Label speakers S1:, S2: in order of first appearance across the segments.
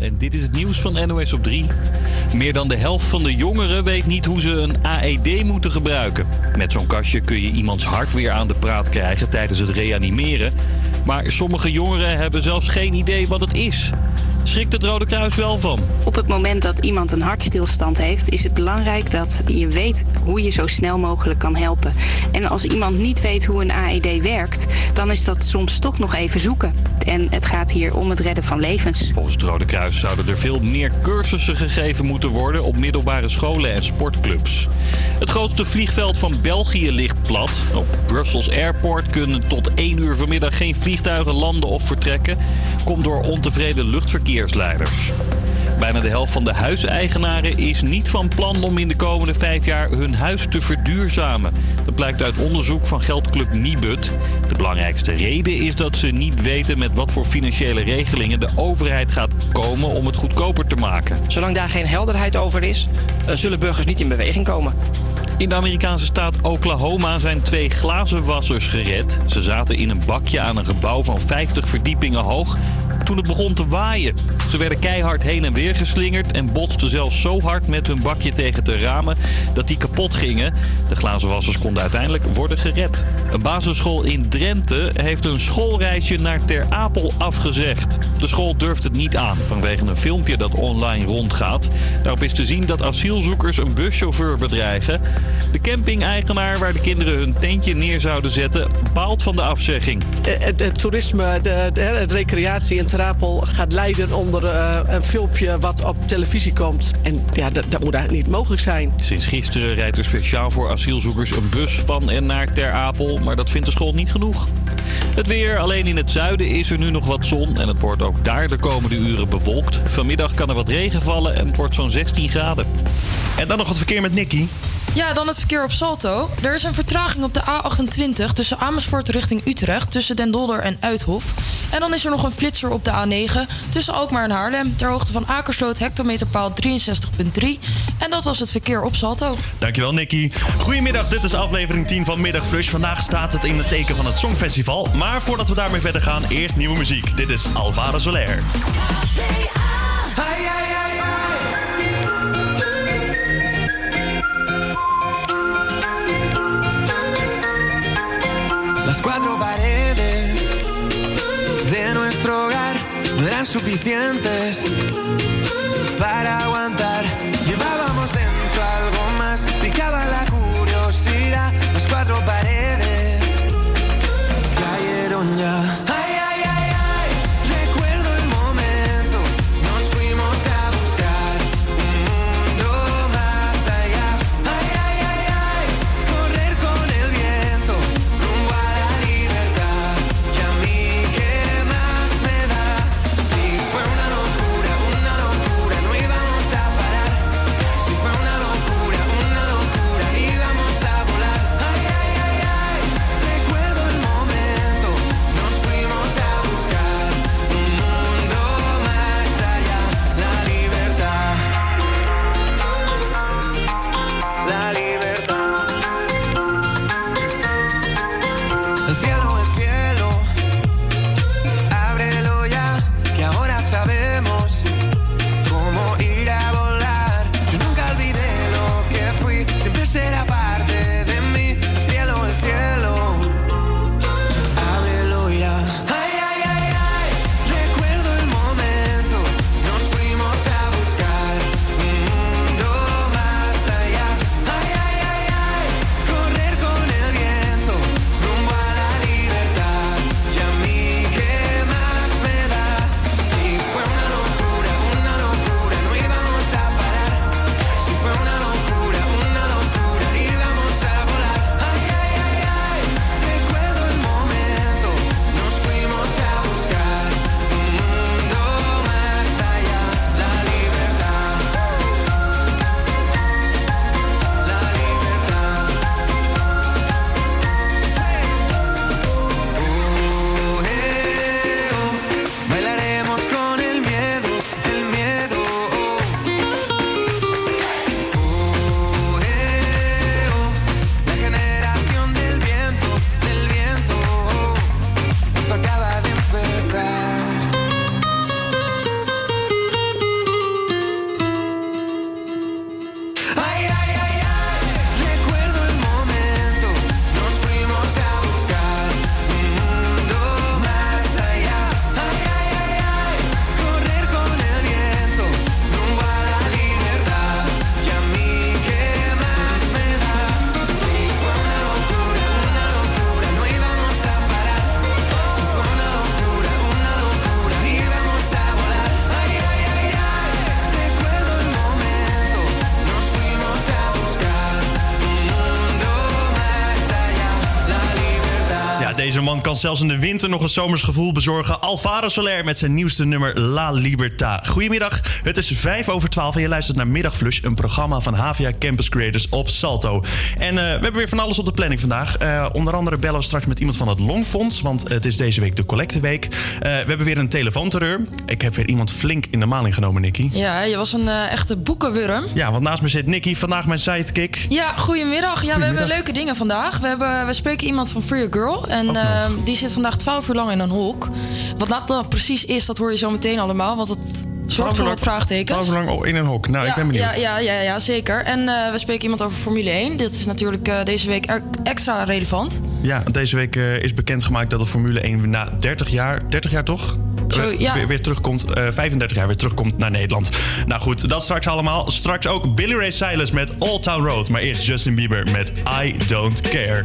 S1: En dit is het nieuws van NOS op 3. Meer dan de helft van de jongeren weet niet hoe ze een AED moeten gebruiken. Met zo'n kastje kun je iemands hart weer aan de praat krijgen tijdens het reanimeren. Maar sommige jongeren hebben zelfs geen idee wat het is. Schrikt het Rode Kruis wel van?
S2: Op het moment dat iemand een hartstilstand heeft, is het belangrijk dat je weet hoe je zo snel mogelijk kan helpen. En als iemand niet weet hoe een AED werkt, dan is dat soms toch nog even zoeken. En het gaat hier om het redden van levens.
S1: Volgens het Rode Kruis zouden er veel meer cursussen gegeven moeten worden op middelbare scholen en sportclubs. Het grootste vliegveld van België ligt plat. Op Brussels Airport kunnen tot 1 uur vanmiddag geen vliegtuigen landen of vertrekken. Komt door ontevreden Bijna de helft van de huiseigenaren is niet van plan om in de komende vijf jaar hun huis te verduurzamen. Dat blijkt uit onderzoek van geldclub Nibud. De belangrijkste reden is dat ze niet weten met wat voor financiële regelingen de overheid gaat komen om het goedkoper te maken.
S3: Zolang daar geen helderheid over is, eh, zullen burgers niet in beweging komen.
S1: In de Amerikaanse staat Oklahoma zijn twee glazenwassers gered. Ze zaten in een bakje aan een gebouw van 50 verdiepingen hoog toen het begon te waaien. Ze werden keihard heen en weer geslingerd en botsten zelfs zo hard met hun bakje tegen de ramen dat die kapot gingen. De glazenwassers konden uiteindelijk worden gered. Een basisschool in Drenthe heeft een schoolreisje naar Ter Apel afgezegd. De school durft het niet aan vanwege een filmpje dat online rondgaat. Daarop is te zien dat asielzoekers een buschauffeur bedreigen. De camping-eigenaar waar de kinderen hun tentje neer zouden zetten, baalt van de afzegging.
S4: Het, het toerisme, de, het recreatie in Ter Apel gaat lijden onder uh, een filmpje wat op televisie komt. En ja, dat, dat moet eigenlijk niet mogelijk zijn.
S1: Sinds gisteren rijdt er speciaal voor asielzoekers een bus van en naar Ter Apel, maar dat vindt de school niet genoeg. Het weer, alleen in het zuiden is er nu nog wat zon en het wordt ook daar de komende uren bewolkt. Vanmiddag kan er wat regen vallen en het wordt zo'n 16 graden.
S5: En dan nog het verkeer met Nicky.
S6: Ja, dan het verkeer op Salto. Er is een vertraging op de A28 tussen Amersfoort richting Utrecht, tussen Den Dolder en Uithof. En dan is er nog een flitser op de A9 tussen Alkmaar en Haarlem, ter hoogte van Akersloot, hectometerpaal 63.3. En dat was het verkeer op Salto.
S5: Dankjewel, Nicky. Goedemiddag, dit is aflevering 10 van Middagflush. Vandaag staat het in het teken van het Songfestival. Maar voordat we daarmee verder gaan, eerst nieuwe muziek. Dit is Alvaro Soler.
S7: Las cuatro paredes de nuestro hogar no eran suficientes para aguantar. Llevábamos dentro algo más, picaba la curiosidad. Las cuatro paredes cayeron ya.
S5: Kan zelfs in de winter nog een zomers gevoel bezorgen. Alvaro Soler met zijn nieuwste nummer La Libertad. Goedemiddag, het is 5 over 12 en je luistert naar Middagflush, een programma van Havia Campus Creators op Salto. En eh, we hebben weer van alles op de planning vandaag. Eh, onder andere bellen we straks met iemand van het Longfonds, want het is deze week de collecteweek. Eh, we hebben weer een telefoonterreur. Ik heb weer iemand flink in de maling genomen, Nicky.
S6: Ja, je was een echte boekenwurm.
S5: Ja, want naast me zit Nicky, vandaag mijn sidekick.
S6: Ja, goedemiddag. Ja, we hebben leuke dingen vandaag. We, hebben, we spreken iemand van Free Your Girl. En
S5: Ook nog.
S6: eh, die zit vandaag 12 uur lang in een hok. Wat dat dan precies is, dat hoor je zo meteen allemaal. Want het zorgt voor wat vraagtekens.
S5: 12 uur lang in een hok. Nou, ik ben benieuwd.
S6: Ja, ja, ja, ja zeker. En eh, we spreken iemand over Formule 1. Dit is natuurlijk eh, deze week er- extra relevant.
S5: Ja, deze week eh, is bekendgemaakt dat de Formule 1 na 30 jaar, 30 jaar toch?
S6: Zo, ja.
S5: weer, weer terugkomt, eh 35 jaar weer terugkomt naar Nederland. Nou goed, dat straks allemaal. Straks ook Billy Ray Cyrus met Old Town Road. Maar eerst Justin Bieber met I Don't Care.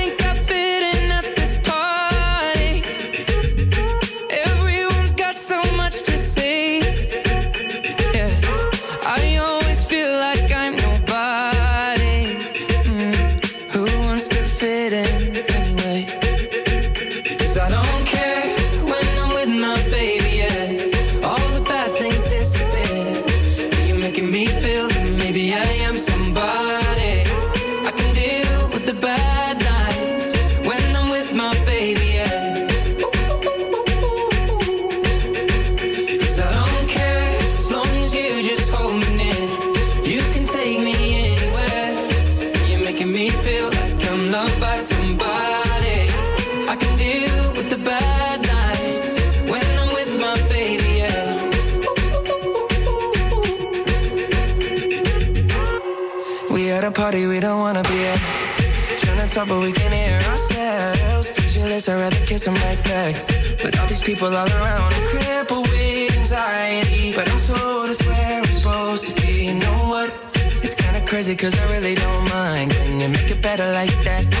S8: making me feel maybe I am somebody. Talk, but we can hear ourselves. Pictureless, I'd rather kiss them right back. But all these people all around, I'm crippled with anxiety. But I'm told it's where I'm supposed to be. You know what? It's kinda crazy, cause I really don't mind. Can you make it better like that?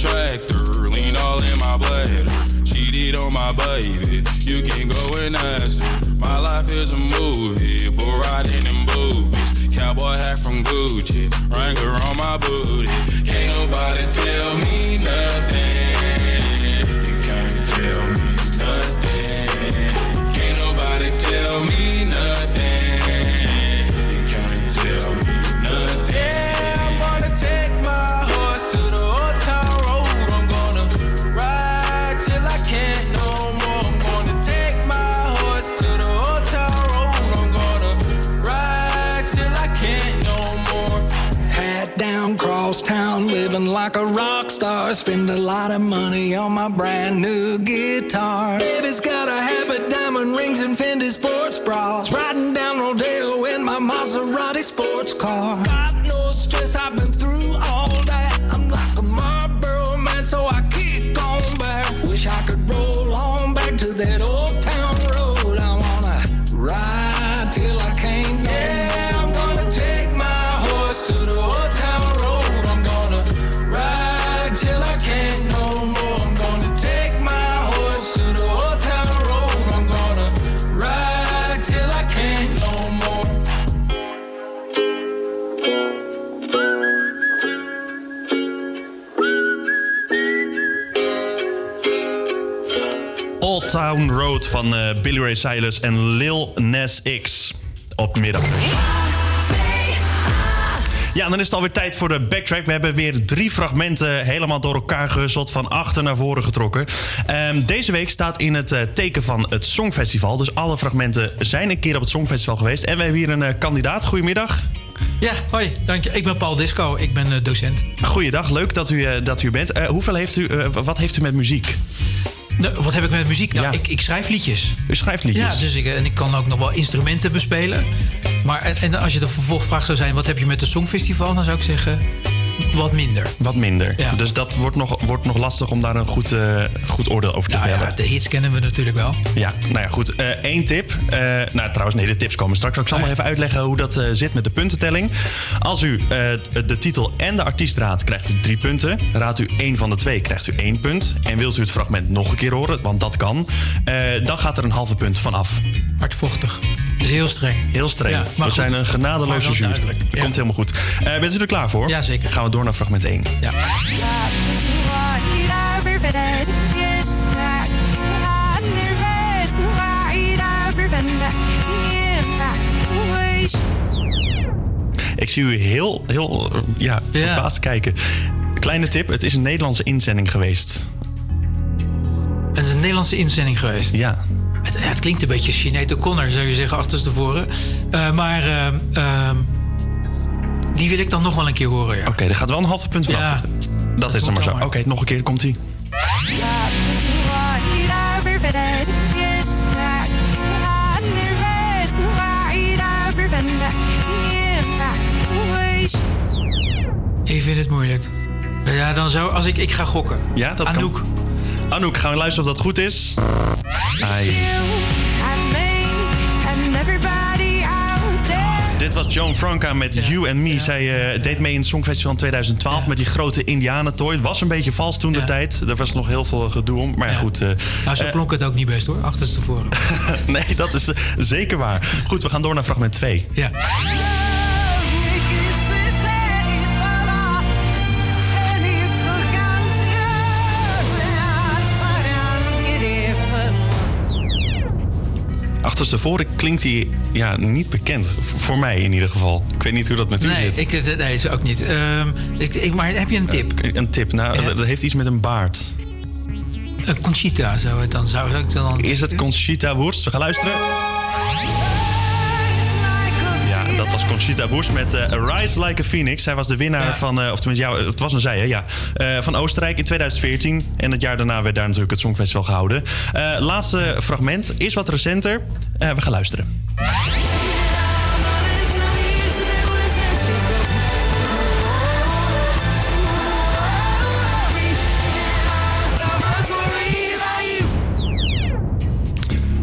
S9: Tractor, lean all in my bladder. Cheated on my baby, you can go and ask her. My life is a movie, bull riding in boobies. Cowboy hat from Gucci, Wrangler on my booty. Can't nobody tell me
S10: like a rock star. Spend a lot of money on my brand new guitar. Baby's got a habit, diamond rings, and Fendi sports bras. Riding down Rodeo in my Maserati sports car. Got Town Road
S5: van eh, Billy Ray Cyrus en Lil Nas X op middag. Ja, dan is het alweer tijd voor de backtrack. We hebben weer drie fragmenten helemaal door elkaar gehusteld, van achter naar voren getrokken. Ehm, deze week staat in het eh, teken van het Songfestival. Dus alle fragmenten zijn een keer op het Songfestival geweest. En we hebben hier een eh, kandidaat. Goedemiddag.
S11: Ja, hoi, dank je. Ik ben Paul Disco, ik ben docent.
S5: Goeiedag, leuk dat u, dat u bent. Hoeveel heeft u, wat heeft u met muziek?
S11: Nou, wat heb ik met muziek? Nou,
S5: Ja.
S11: ik, ik schrijf liedjes.
S5: U schrijft liedjes?
S11: Ja, dus ik, en ik kan ook nog wel instrumenten bespelen. Maar en, en als je de vervolgvraag zou zijn... wat heb je met het Songfestival? Dan zou ik zeggen, wat minder.
S5: Wat minder.
S11: Ja.
S5: Dus dat wordt nog, wordt nog lastig om daar een goed, eh, goed oordeel over te
S11: Nou
S5: vellen.
S11: ja, de hits kennen we natuurlijk wel.
S5: Ja, nou ja, goed. Eén tip. Eh, nou, trouwens, nee, de tips komen straks. Ik zal nog even uitleggen hoe dat eh, zit met de puntentelling. Als u eh, de titel en de artiest raadt, krijgt u drie punten. Raadt u één van de twee, krijgt u één punt. En wilt u het fragment nog een keer horen, want dat kan... eh, dan gaat er een halve punt van af.
S11: Hardvochtig. Dus heel streng.
S5: Heel streng.
S11: Ja,
S5: We
S11: goed.
S5: zijn een genadeloze jury. Komt helemaal goed. Eh, bent u er klaar voor?
S11: Ja, zeker.
S5: Gaan we door naar fragment 1.
S11: Ja.
S5: Ik zie u heel, heel eh, ja,
S11: Ja.
S5: verbaasd kijken. Kleine tip, het is een Nederlandse inzending geweest.
S11: Het is een Nederlandse inzending geweest.
S5: Ja.
S11: Het, het klinkt een beetje Sinead O'Connor, zou je zeggen, achterstevoren. Eh maar ehm, ehm, die wil ik dan nog wel een keer horen, ja.
S5: Oké, er gaat wel een halve punt vanaf.
S11: Ja.
S5: dat, is dan maar zo. Oké, nog een keer, komt ie.
S11: Ik vind het moeilijk. Ja, dan zou... Als ik, ik ga gokken.
S5: Ja, dat
S11: Anouk.
S5: kan. Anouk, gaan we luisteren of dat goed is? Ai. Dit was Joan Franca met You and Me. Zij eh, deed mee in het Songfestival in 2012 met die grote indianentooi. Het was een beetje vals toen de
S11: Ja.
S5: tijd. Er was nog heel veel gedoe om. Maar ja, goed. eh,
S11: Nou, zo
S5: eh,
S11: klonk het ook niet best hoor, achterstevoren.
S5: nee, dat is zeker waar. Goed, we gaan door naar fragment 2.
S11: Ja.
S5: Achterstevoren klinkt hij ja, niet bekend. Voor mij in ieder geval. Ik weet niet hoe dat met u
S11: Nee,
S5: zit.
S11: ik, eh, nee, is ook niet. Ehm, ik, ik, maar heb je een tip?
S5: Een tip, nou,
S11: Ja.
S5: dat heeft iets met een baard.
S11: Eh, Conchita zou het dan. Zou ik dan
S5: Is het Conchita Wurst? We gaan luisteren. Dat was Conchita Wurst met eh, Rise Like a Phoenix. Zij was de winnaar van, eh, of tenminste, ja, het was een zij, hè? Ja, eh, van Oostenrijk in 2014. En het jaar daarna werd daar natuurlijk het Songfestival gehouden. Eh, laatste fragment is wat recenter. We gaan luisteren.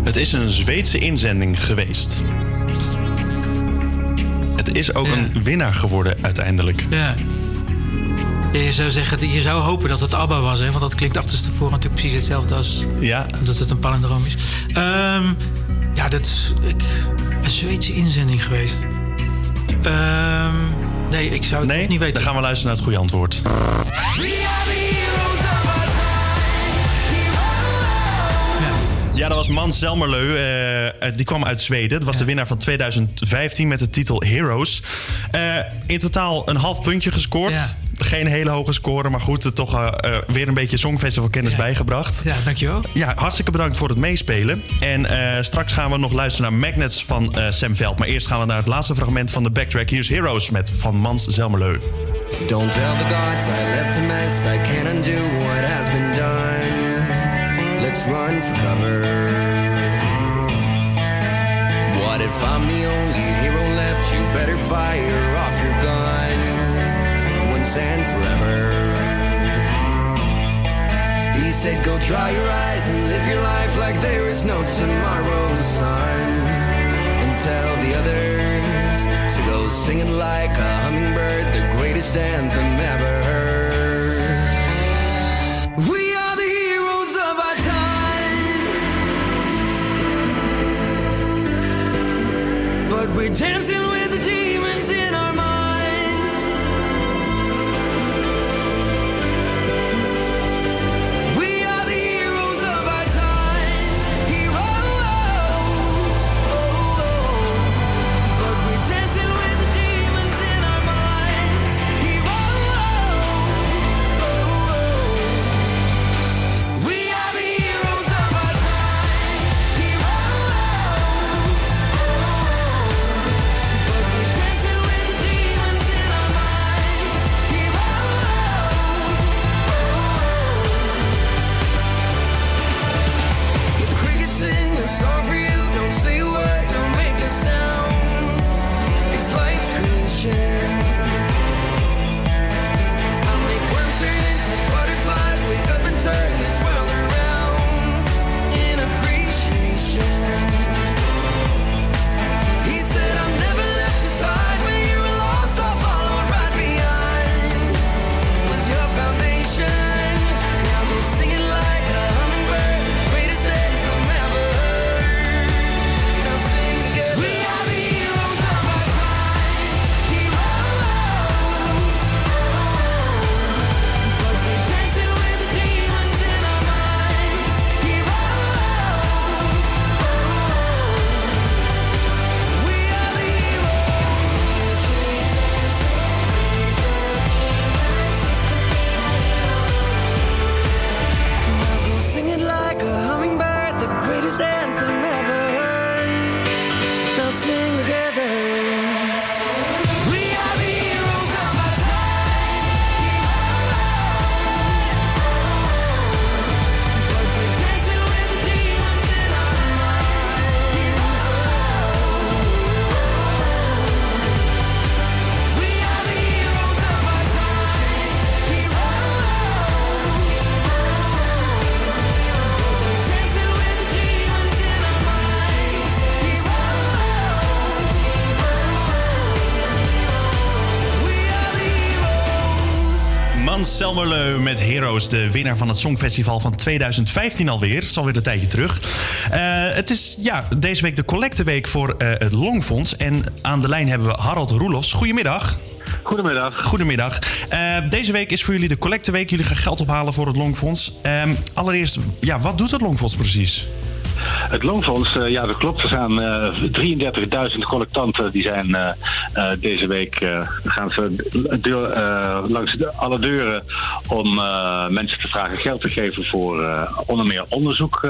S5: Het is een Zweedse inzending geweest. Is ook een winnaar geworden uiteindelijk.
S11: Ja. Ja, je zou zeggen, je zou hopen dat het ABBA was, hè? want dat klinkt achterstevoren natuurlijk precies hetzelfde als
S5: ja.
S11: dat het een palindroom is. Ehm, ja, dat is ik, een Zweedse inzending geweest. Ehm, nee, ik zou het
S5: Nee?
S11: niet weten.
S5: Dan gaan we luisteren naar het goede antwoord. Ja, dat was Mans Zelmerleu. eh, die kwam uit Zweden. Dat was de winnaar van 2015 met de titel Heroes. Eh, in totaal een half puntje gescoord.
S11: Ja.
S5: Geen hele hoge score, maar goed, eh, toch eh, eh, weer een beetje Songfestival kennis bijgebracht.
S11: Ja, dankjewel.
S5: Ja, hartstikke bedankt voor het meespelen. En eh, straks gaan we nog luisteren naar Magnets van eh, Sam Veld. Maar eerst gaan we naar het laatste fragment van de backtrack. Hier is Heroes met Van Mans Zelmerleu.
S12: Don't tell the gods I left a mess. I can't undo what has been done. Let's run for cover. What if I'm the only hero left? You better fire off your gun once and forever. He said, Go dry your eyes and live your life like there is no tomorrow, son. And tell the others to go singing like a hummingbird, the greatest anthem ever heard. We're dancing
S5: Selmerleu met Heroes, de winnaar van het Songfestival van 2015 alweer. Dat is alweer een tijdje terug. Eh, het is ja, deze week de collecteweek voor eh, het Longfonds. En aan de lijn hebben we Harold Roelofs. Goedemiddag.
S13: Goedemiddag.
S5: Goedemiddag. Eh, deze week is voor jullie de collecteweek. Jullie gaan geld ophalen voor het Longfonds. Ehm, allereerst, ja, wat doet het Longfonds precies?
S13: Het Loonfonds, eh, ja dat klopt. Er zijn eh, 33.000 collectanten die zijn eh, deze week uh, gaan ze deur, uh, langs alle deuren om mensen te vragen geld te geven voor onder meer onderzoek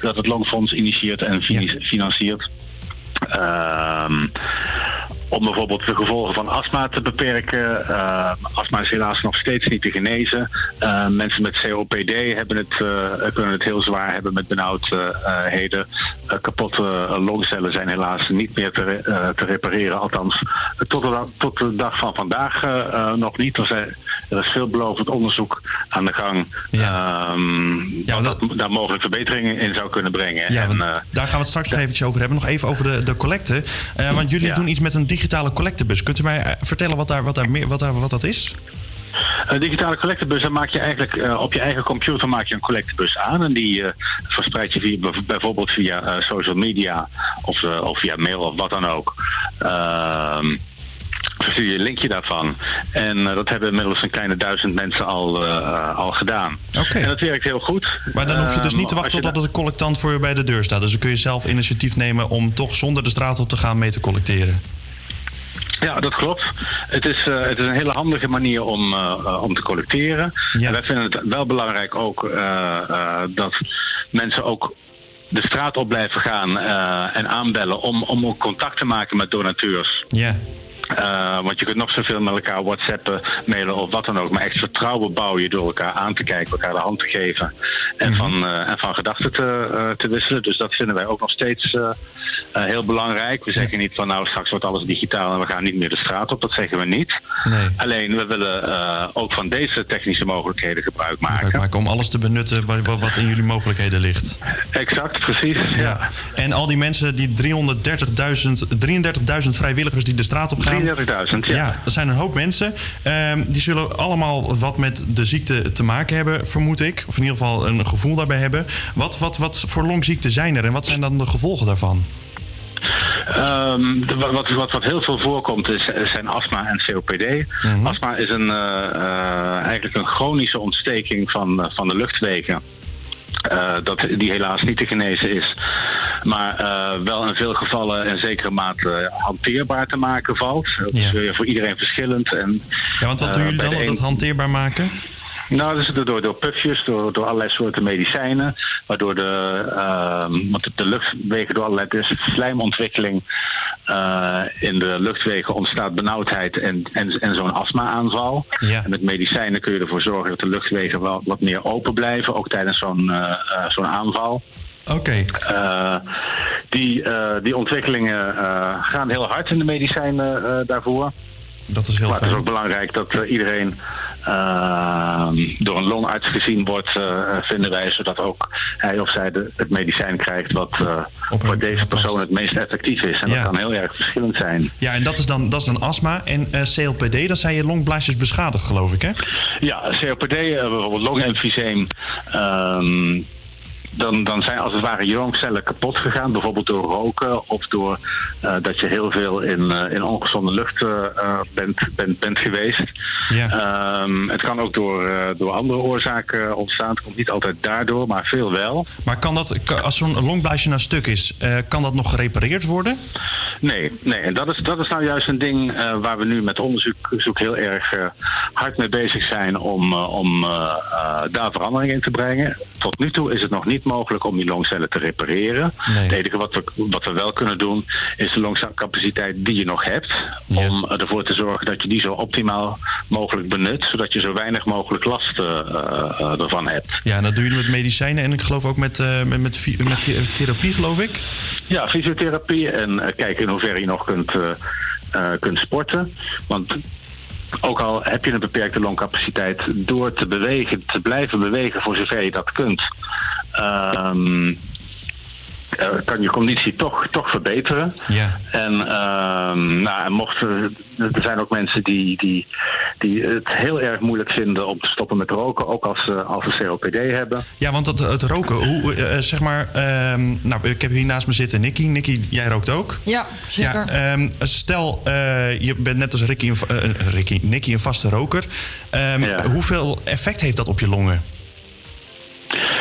S13: dat het Loonfonds initieert en financiert. Uh, om bijvoorbeeld de gevolgen van astma te beperken. Eh, astma is helaas nog steeds niet te genezen. Eh, mensen met COPD hebben het, eh, kunnen het heel zwaar hebben met benauwdheden. Kapotte longcellen zijn helaas niet meer te, re- te repareren. Althans, tot de, tot de dag van vandaag nog niet. Er, zijn, er is veelbelovend onderzoek aan de gang. ehm, dat, daar mogelijk verbeteringen in zou kunnen brengen.
S5: Ja,
S13: en, eh,
S5: daar gaan we het straks nog eventjes over hebben. Nog even over de, de collecte. Eh, want jullie doen iets met een digitale collectebus. Kunt u mij eh, vertellen wat, daar, wat, daar meer, wat, daar, wat dat is?
S13: Een digitale collectebus, dan maak je eigenlijk op je eigen computer maak je een collectebus aan. En die verspreid je via, bijv- bijvoorbeeld via social media of, of via mail of wat dan ook. Ehm verstuur je een linkje daarvan. En eh, dat hebben inmiddels een kleine duizend mensen al, eh, al gedaan. En dat werkt heel goed.
S5: Maar dan hoef je dus niet te
S13: Ehm,
S5: wachten totdat het collectant voor je bij de deur staat. Dus dan kun je zelf initiatief nemen om toch zonder de straat op te gaan mee te collecteren.
S13: Ja, dat klopt. Het is, eh, het is een hele handige manier om, om te collecteren. En wij vinden het wel belangrijk ook dat mensen ook de straat op blijven gaan en aanbellen om, om ook contact te maken met donateurs.
S5: Ja.
S13: Eh, want je kunt nog zoveel met elkaar whatsappen, mailen of wat dan ook. Maar echt vertrouwen bouw je door elkaar aan te kijken, elkaar de hand te geven. En, van, eh, en van gedachten te, eh, te wisselen. Dus dat vinden wij ook nog steeds heel belangrijk. We zeggen niet van nou straks wordt alles digitaal en we gaan niet meer de straat op. Dat zeggen we niet.
S5: Nee.
S13: Alleen we willen ook van deze technische mogelijkheden gebruik maken.
S5: Gebruik maken om alles te benutten wat, wat- wat in jullie mogelijkheden ligt.
S13: Exact, precies.
S5: Ja. En al die mensen, die 330.000 33.000 vrijwilligers die de straat op gaan.
S13: 33.000, ja.
S5: dat zijn een hoop mensen. Ehm, die zullen allemaal wat met de ziekte te maken hebben, vermoed ik. Of in ieder geval een gevoel daarbij hebben. Wat, wat, wat voor longziekten zijn er en wat zijn dan de gevolgen daarvan?
S13: Ehm, wat, wat, wat, heel veel voorkomt is, zijn astma en COPD. Astma is een, eh, eh, eigenlijk een chronische ontsteking van, eh, van de luchtwegen. Eh, dat, die helaas niet te genezen is. Maar eh, wel in veel gevallen in zekere mate hanteerbaar te maken valt. Dat is weer voor iedereen verschillend. En,
S5: Ja, want wat doen
S13: eh,
S5: jullie dan
S13: de
S5: om dat
S13: een-
S5: handteerbaar maken?
S13: nou, dus door, door pufjes, door, door allerlei soorten medicijnen, waardoor de, ehm, want de luchtwegen door allerlei dus slijmontwikkeling eh, in de luchtwegen ontstaat benauwdheid en, en, en zo'n astma-aanval. En met medicijnen kun je ervoor zorgen dat de luchtwegen wel wat meer open blijven, ook tijdens zo'n eh, eh, zo'n aanval.
S5: Oké.
S13: Eh, die, eh, die ontwikkelingen eh, gaan heel hard in de medicijnen daarvoor.
S5: Dat is heel
S13: maar het is ook belangrijk dat iedereen eh, door een longarts gezien wordt, vinden wij, zodat ook hij of zij de, het medicijn krijgt wat voor deze persoon het meest effectief is. En
S5: Ja.
S13: dat kan heel erg verschillend zijn.
S5: Ja, en dat is dan, dat is dan astma. En CLPD, dan zijn je longblaasjes beschadigd, geloof ik, hè?
S13: Ja, COPD, bijvoorbeeld longemfyseem. ehm, dan, dan zijn als het ware je longcellen kapot gegaan. Bijvoorbeeld door roken of door eh, dat je heel veel in, eh, in ongezonde lucht eh, bent, bent, bent geweest. Ehm, het kan ook door, door andere oorzaken ontstaan. Het komt niet altijd daardoor, maar veel wel.
S5: Maar kan dat, als zo'n longblaasje nou stuk is, kan dat nog gerepareerd worden?
S13: Nee, nee. En dat is, dat is nou juist een ding eh, waar we nu met onderzoek zoek heel erg eh, hard mee bezig zijn om, eh, om eh, daar verandering in te brengen. Tot nu toe is het nog niet mogelijk om die longcellen te repareren. Het enige wat we, wat we wel kunnen doen is de longcapaciteit die je nog hebt. Om ervoor te zorgen dat je die zo optimaal mogelijk benut. Zodat je zo weinig mogelijk last ervan hebt.
S5: Ja, en dat doen jullie met medicijnen en ik geloof ook met, met, met, met the- therapie, geloof ik.
S13: Ja, fysiotherapie en eh, kijken in hoeverre je nog kunt, eh, eh, kunt sporten. Want ook al heb je een beperkte longcapaciteit, door te bewegen, te blijven bewegen voor zover je dat kunt, ehm, eh, kan je conditie toch, toch verbeteren.
S5: Ja.
S13: En, ehm, nou, en mocht er, er zijn ook mensen die, die, die het heel erg moeilijk vinden om te stoppen met roken, ook als ze, als ze COPD hebben.
S5: Ja, want het, het roken, hoe, eh, zeg maar... ehm, nou, ik heb hier naast me zitten Nicky. Nicky, jij rookt ook?
S6: Ja, zeker.
S5: Ja, ehm, stel, eh, je bent net als Ricky, eh, Ricky, Nicky een vaste roker. Ehm, Hoeveel effect heeft dat op je longen?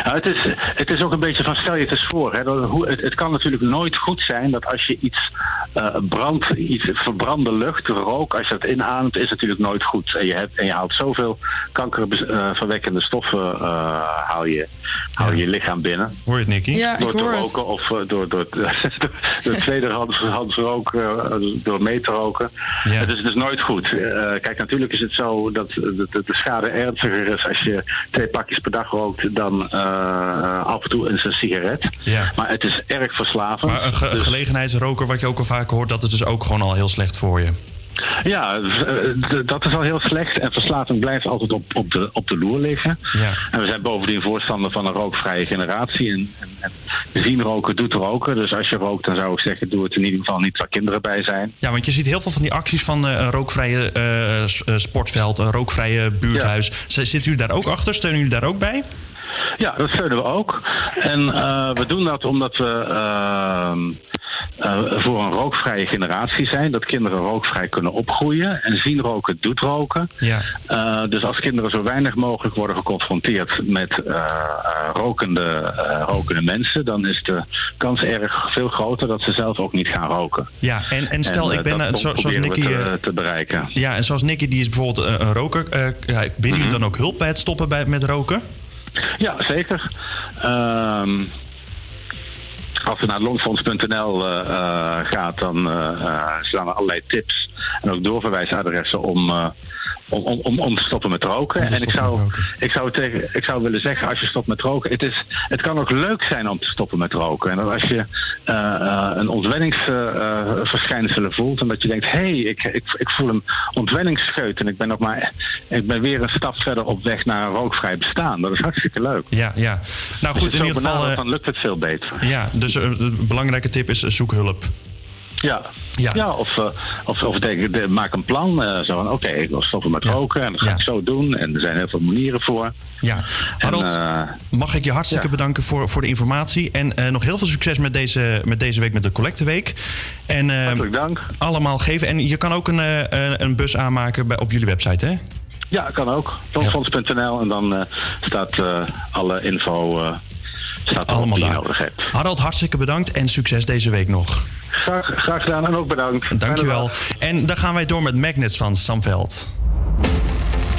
S13: Nou, het is, het is ook een beetje van stel je het eens voor. Hè, dat, hoe, het, het kan natuurlijk nooit goed zijn dat als je iets eh brandt, iets verbrande lucht, rook, als je dat inademt, is natuurlijk nooit goed. En je, hebt, en je haalt zoveel kankerverwekkende stoffen uh, haal je, haal je, lichaam binnen.
S5: Hoor je het, Nicky?
S6: Ja,
S13: door
S6: ik
S13: te
S6: het.
S13: roken of uh, door, door, door tweederhands hands rook, uh, door mee te roken.
S5: Ja.
S13: Het, is, het is nooit goed. Uh, kijk, natuurlijk is het zo dat de, de, de schade ernstiger is als je twee pakjes per dag rookt dan uh, af en toe een sigaret.
S5: Ja.
S13: Maar het is erg verslavend.
S5: Maar een ge
S13: Dus-
S5: gelegenheidsroker, wat je ook al vaak hoort, dat is dus ook gewoon al heel slecht voor je.
S13: Ja, d- dat is al heel slecht. En verslaving blijft altijd op, op, de, op de loer liggen.
S5: Ja.
S13: En we zijn bovendien voorstander van een rookvrije generatie. En, en, en zien roken doet roken. Dus als je rookt, dan zou ik zeggen, doe het in ieder geval niet waar kinderen bij zijn.
S5: Ja, want je ziet heel veel van die acties van uh, een rookvrije uh, sportveld, een rookvrije buurthuis. Zitten jullie daar ook achter? Steunen jullie daar ook bij?
S13: Ja, dat steunen we ook. En uh, we doen dat omdat we uh, uh, voor een rookvrije generatie zijn. Dat kinderen rookvrij kunnen opgroeien. En zien roken doet roken.
S5: Ja.
S13: Uh, dus als kinderen zo weinig mogelijk worden geconfronteerd met rokende, rokende mensen, dan is de kans erg veel groter dat ze zelf ook niet gaan roken.
S5: Ja, en, en stel,
S13: en,
S5: ik ben
S13: dat
S5: zo, zoals Nicky.
S13: Te, te, bereiken.
S5: Ja, en zoals Nicky, die is bijvoorbeeld een, roker. Uh, jullie
S13: Mhm.
S5: dan ook hulp bij het stoppen bij, met roken?
S13: Ja, zeker. Ehm als je naar longfonds.nl uh, uh, gaat, dan uh, staan er allerlei tips en ook doorverwijsadressen om, uh, om, om, om te stoppen met roken.
S5: Om
S13: en ik zou, ik, zou tegen, ik zou willen zeggen, als je stopt met roken, het, is, het kan ook leuk zijn om te stoppen met roken. En als je uh, een ontwenningsverschijnselen voelt en dat je denkt, hé, hey, ik, ik, ik voel een ontwenningsscheut en ik ben, nog maar, ik ben weer een stap verder op weg naar een rookvrij bestaan. Dat is hartstikke leuk.
S5: Ja, ja. Nou goed, in ieder geval.
S13: dan lukt het veel beter.
S5: Ja, dus een belangrijke tip is zoek hulp.
S13: Ja, ja. ja of, uh, of, of denk, de, maak een plan. Uh, zo van, oké, okay, ik wil stoppen met roken en dat ga ja. ik zo doen. En er zijn heel veel manieren voor.
S5: Ja, Harold, en, uh, mag ik je hartstikke ja. bedanken voor, voor de informatie. En nog heel veel succes met deze, met deze week, met de collecteweek. En
S13: Hartelijk dank.
S5: allemaal geven. En je kan ook een, een bus aanmaken bij, op jullie website, hè?
S13: Ja, kan ook. Longfonds.nl en dan staat alle info staat
S5: allemaal
S13: die
S5: daar.
S13: je nodig hebt.
S5: Harold, hartstikke bedankt en succes deze week nog.
S13: Graag, graag gedaan en ook bedankt.
S5: Dankjewel. En dan gaan wij door met Magnets van Samveld.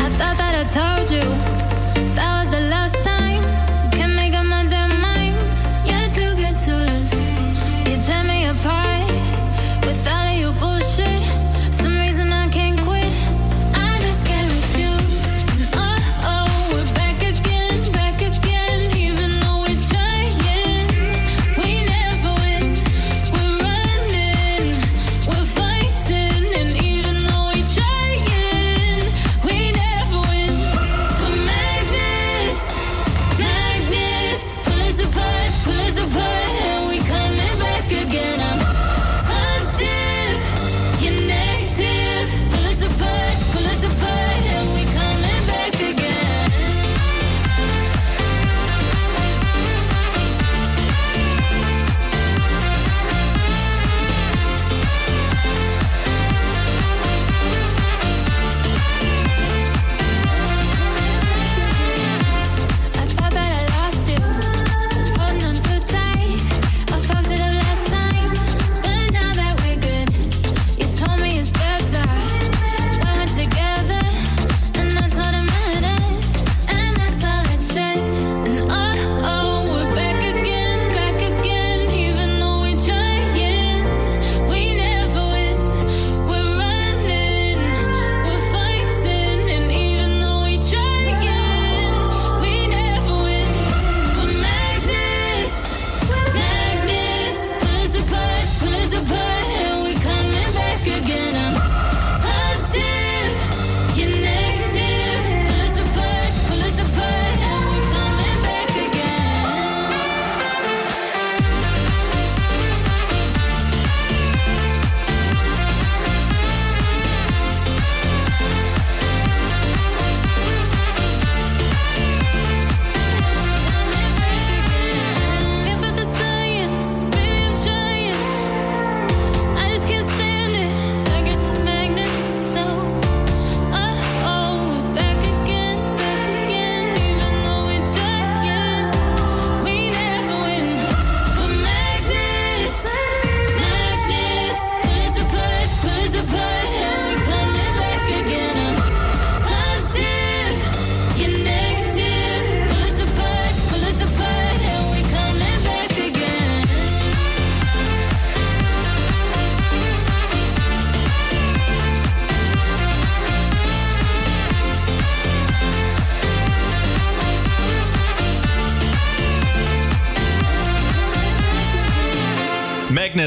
S14: I thought that I told you that was the last time.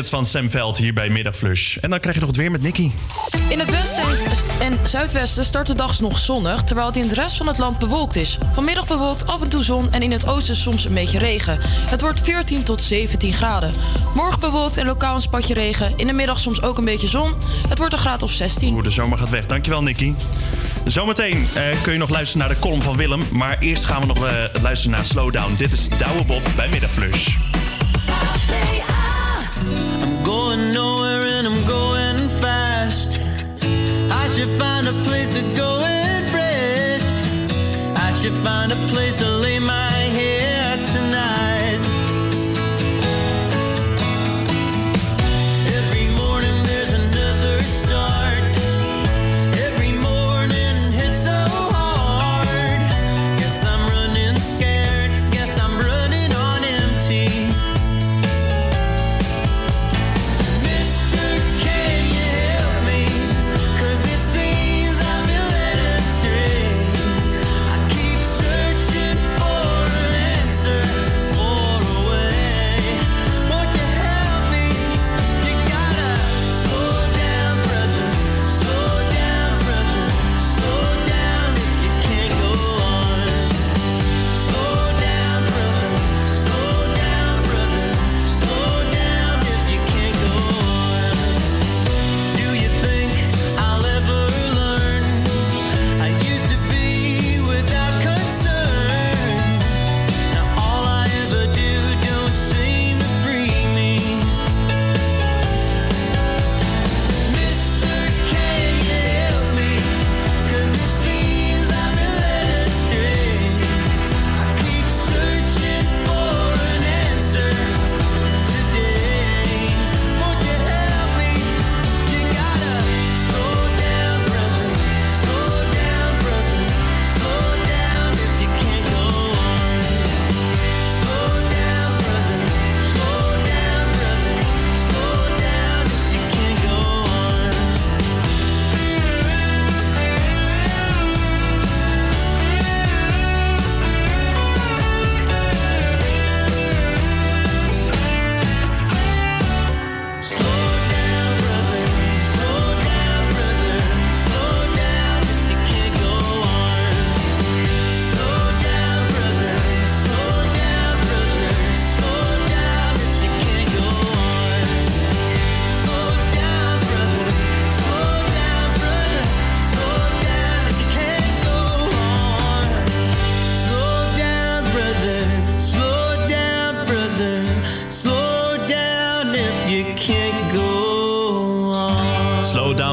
S15: Van Sam Veld hier bij Middagflush. En dan krijg je nog het weer met Nicky.
S6: In het westen en zuidwesten start de dag nog zonnig, terwijl het in de rest van het land bewolkt is. Vanmiddag bewolkt af en toe zon en in het oosten soms een beetje regen. Het wordt 14 tot 17 graden. Morgen bewolkt en lokaal een spatje regen. In de middag soms ook een beetje zon. Het wordt een graad of 16.
S15: Hoe de zomer gaat weg. Dankjewel, Nicky. Zometeen eh, kun je nog luisteren naar de column van Willem. Maar eerst gaan we nog eh, luisteren naar Slowdown. Dit is Douwe Bob bij Middagflush.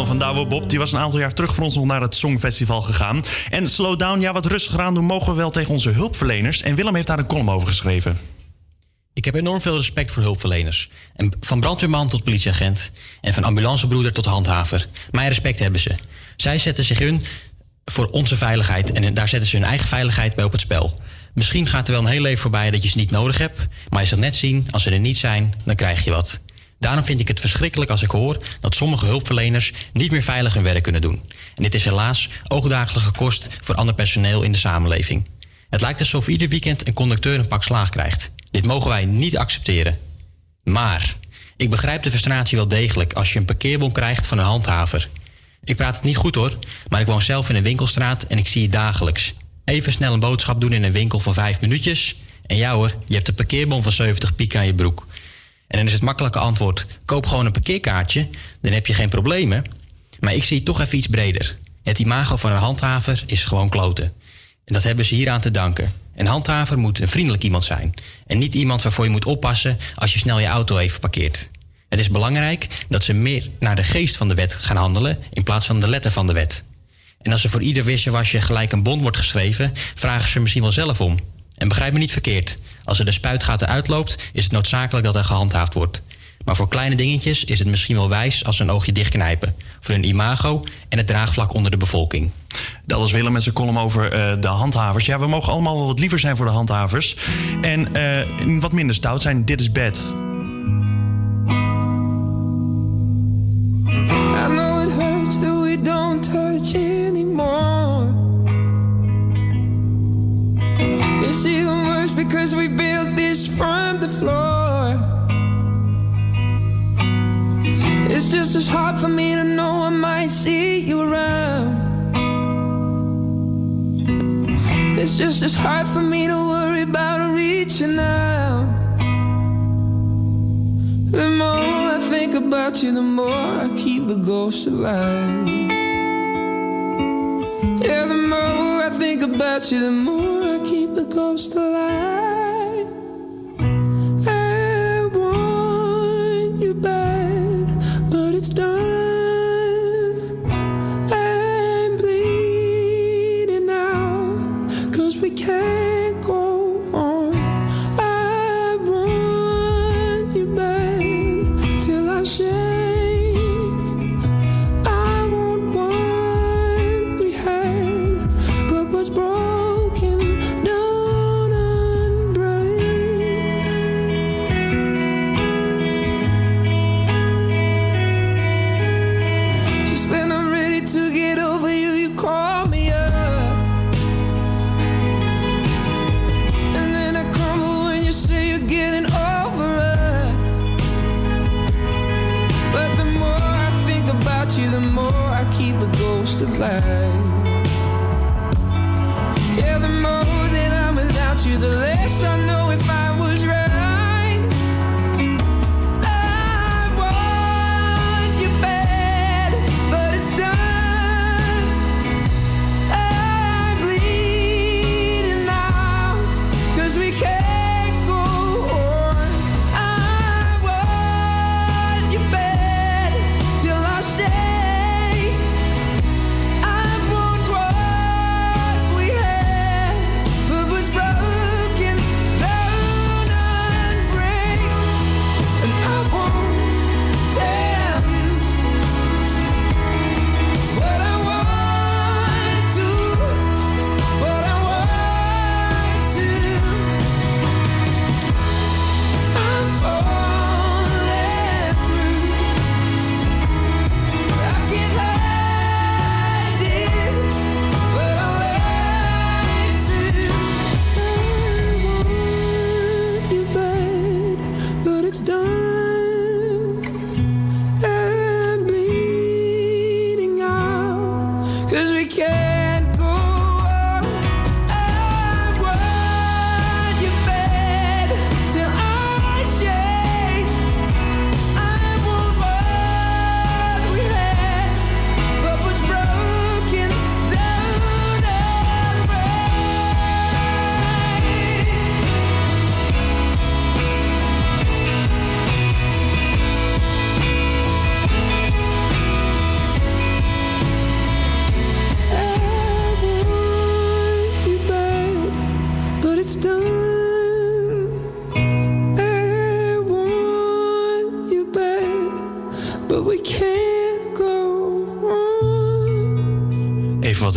S15: Van Douwe Bob. Die was een aantal jaar terug voor ons nog naar het Songfestival gegaan. En Slowdown, ja, wat rustiger aan doen mogen we wel tegen onze hulpverleners. En Willem heeft daar een column over geschreven.
S16: Ik heb enorm veel respect voor hulpverleners. En van brandweerman tot politieagent. En van ambulancebroeder tot handhaver. Mijn respect hebben ze. Zij zetten zich in voor onze veiligheid. En daar zetten ze hun eigen veiligheid bij op het spel. Misschien gaat er wel een heel leven voorbij dat je ze niet nodig hebt. Maar je zult net zien, als ze er niet zijn, dan krijg je wat. Daarom vind ik het verschrikkelijk als ik hoor dat sommige hulpverleners niet meer veilig hun werk kunnen doen. En dit is helaas oogdagelijke kost voor ander personeel in de samenleving. Het lijkt alsof ieder weekend een conducteur een pak slaag krijgt. Dit mogen wij niet accepteren. Maar ik begrijp de frustratie wel degelijk als je een parkeerbon krijgt van een handhaver. Ik praat het niet goed hoor, maar ik woon zelf in een winkelstraat en ik zie het dagelijks. Even snel een boodschap doen in een winkel van vijf minuutjes. En ja hoor, je hebt een parkeerbon van 70 piek aan je broek. En dan is het makkelijke antwoord: koop gewoon een parkeerkaartje, dan heb je geen problemen. Maar ik zie toch even iets breder. Het imago van een handhaver is gewoon kloten. En dat hebben ze hieraan te danken. Een handhaver moet een vriendelijk iemand zijn. En niet iemand waarvoor je moet oppassen als je snel je auto even parkeert. Het is belangrijk dat ze meer naar de geest van de wet gaan handelen in plaats van de letter van de wet. En als er voor ieder wisselwasje gelijk een bon wordt geschreven, vragen ze misschien wel zelf om. En begrijp me niet verkeerd. Als er de spuitgaten uitloopt, is het noodzakelijk dat er gehandhaafd wordt. Maar voor kleine dingetjes is het misschien wel wijs als ze een oogje dichtknijpen. Voor hun imago en het draagvlak onder de bevolking.
S15: Dat was Willem met zijn column over eh, de handhavers. Ja, we mogen allemaal wel wat liever zijn voor de handhavers. En eh, wat minder stout zijn. Dit is bed.
S17: I know it hurts that we don't touch anymore. It's even worse because we built this from the floor. It's just as hard for me to know I might see you around. It's just as hard for me to worry about reaching out. The more I think about you, the more I keep the ghost alive. Yeah, the more I think about you, the more I keep the ghost alive.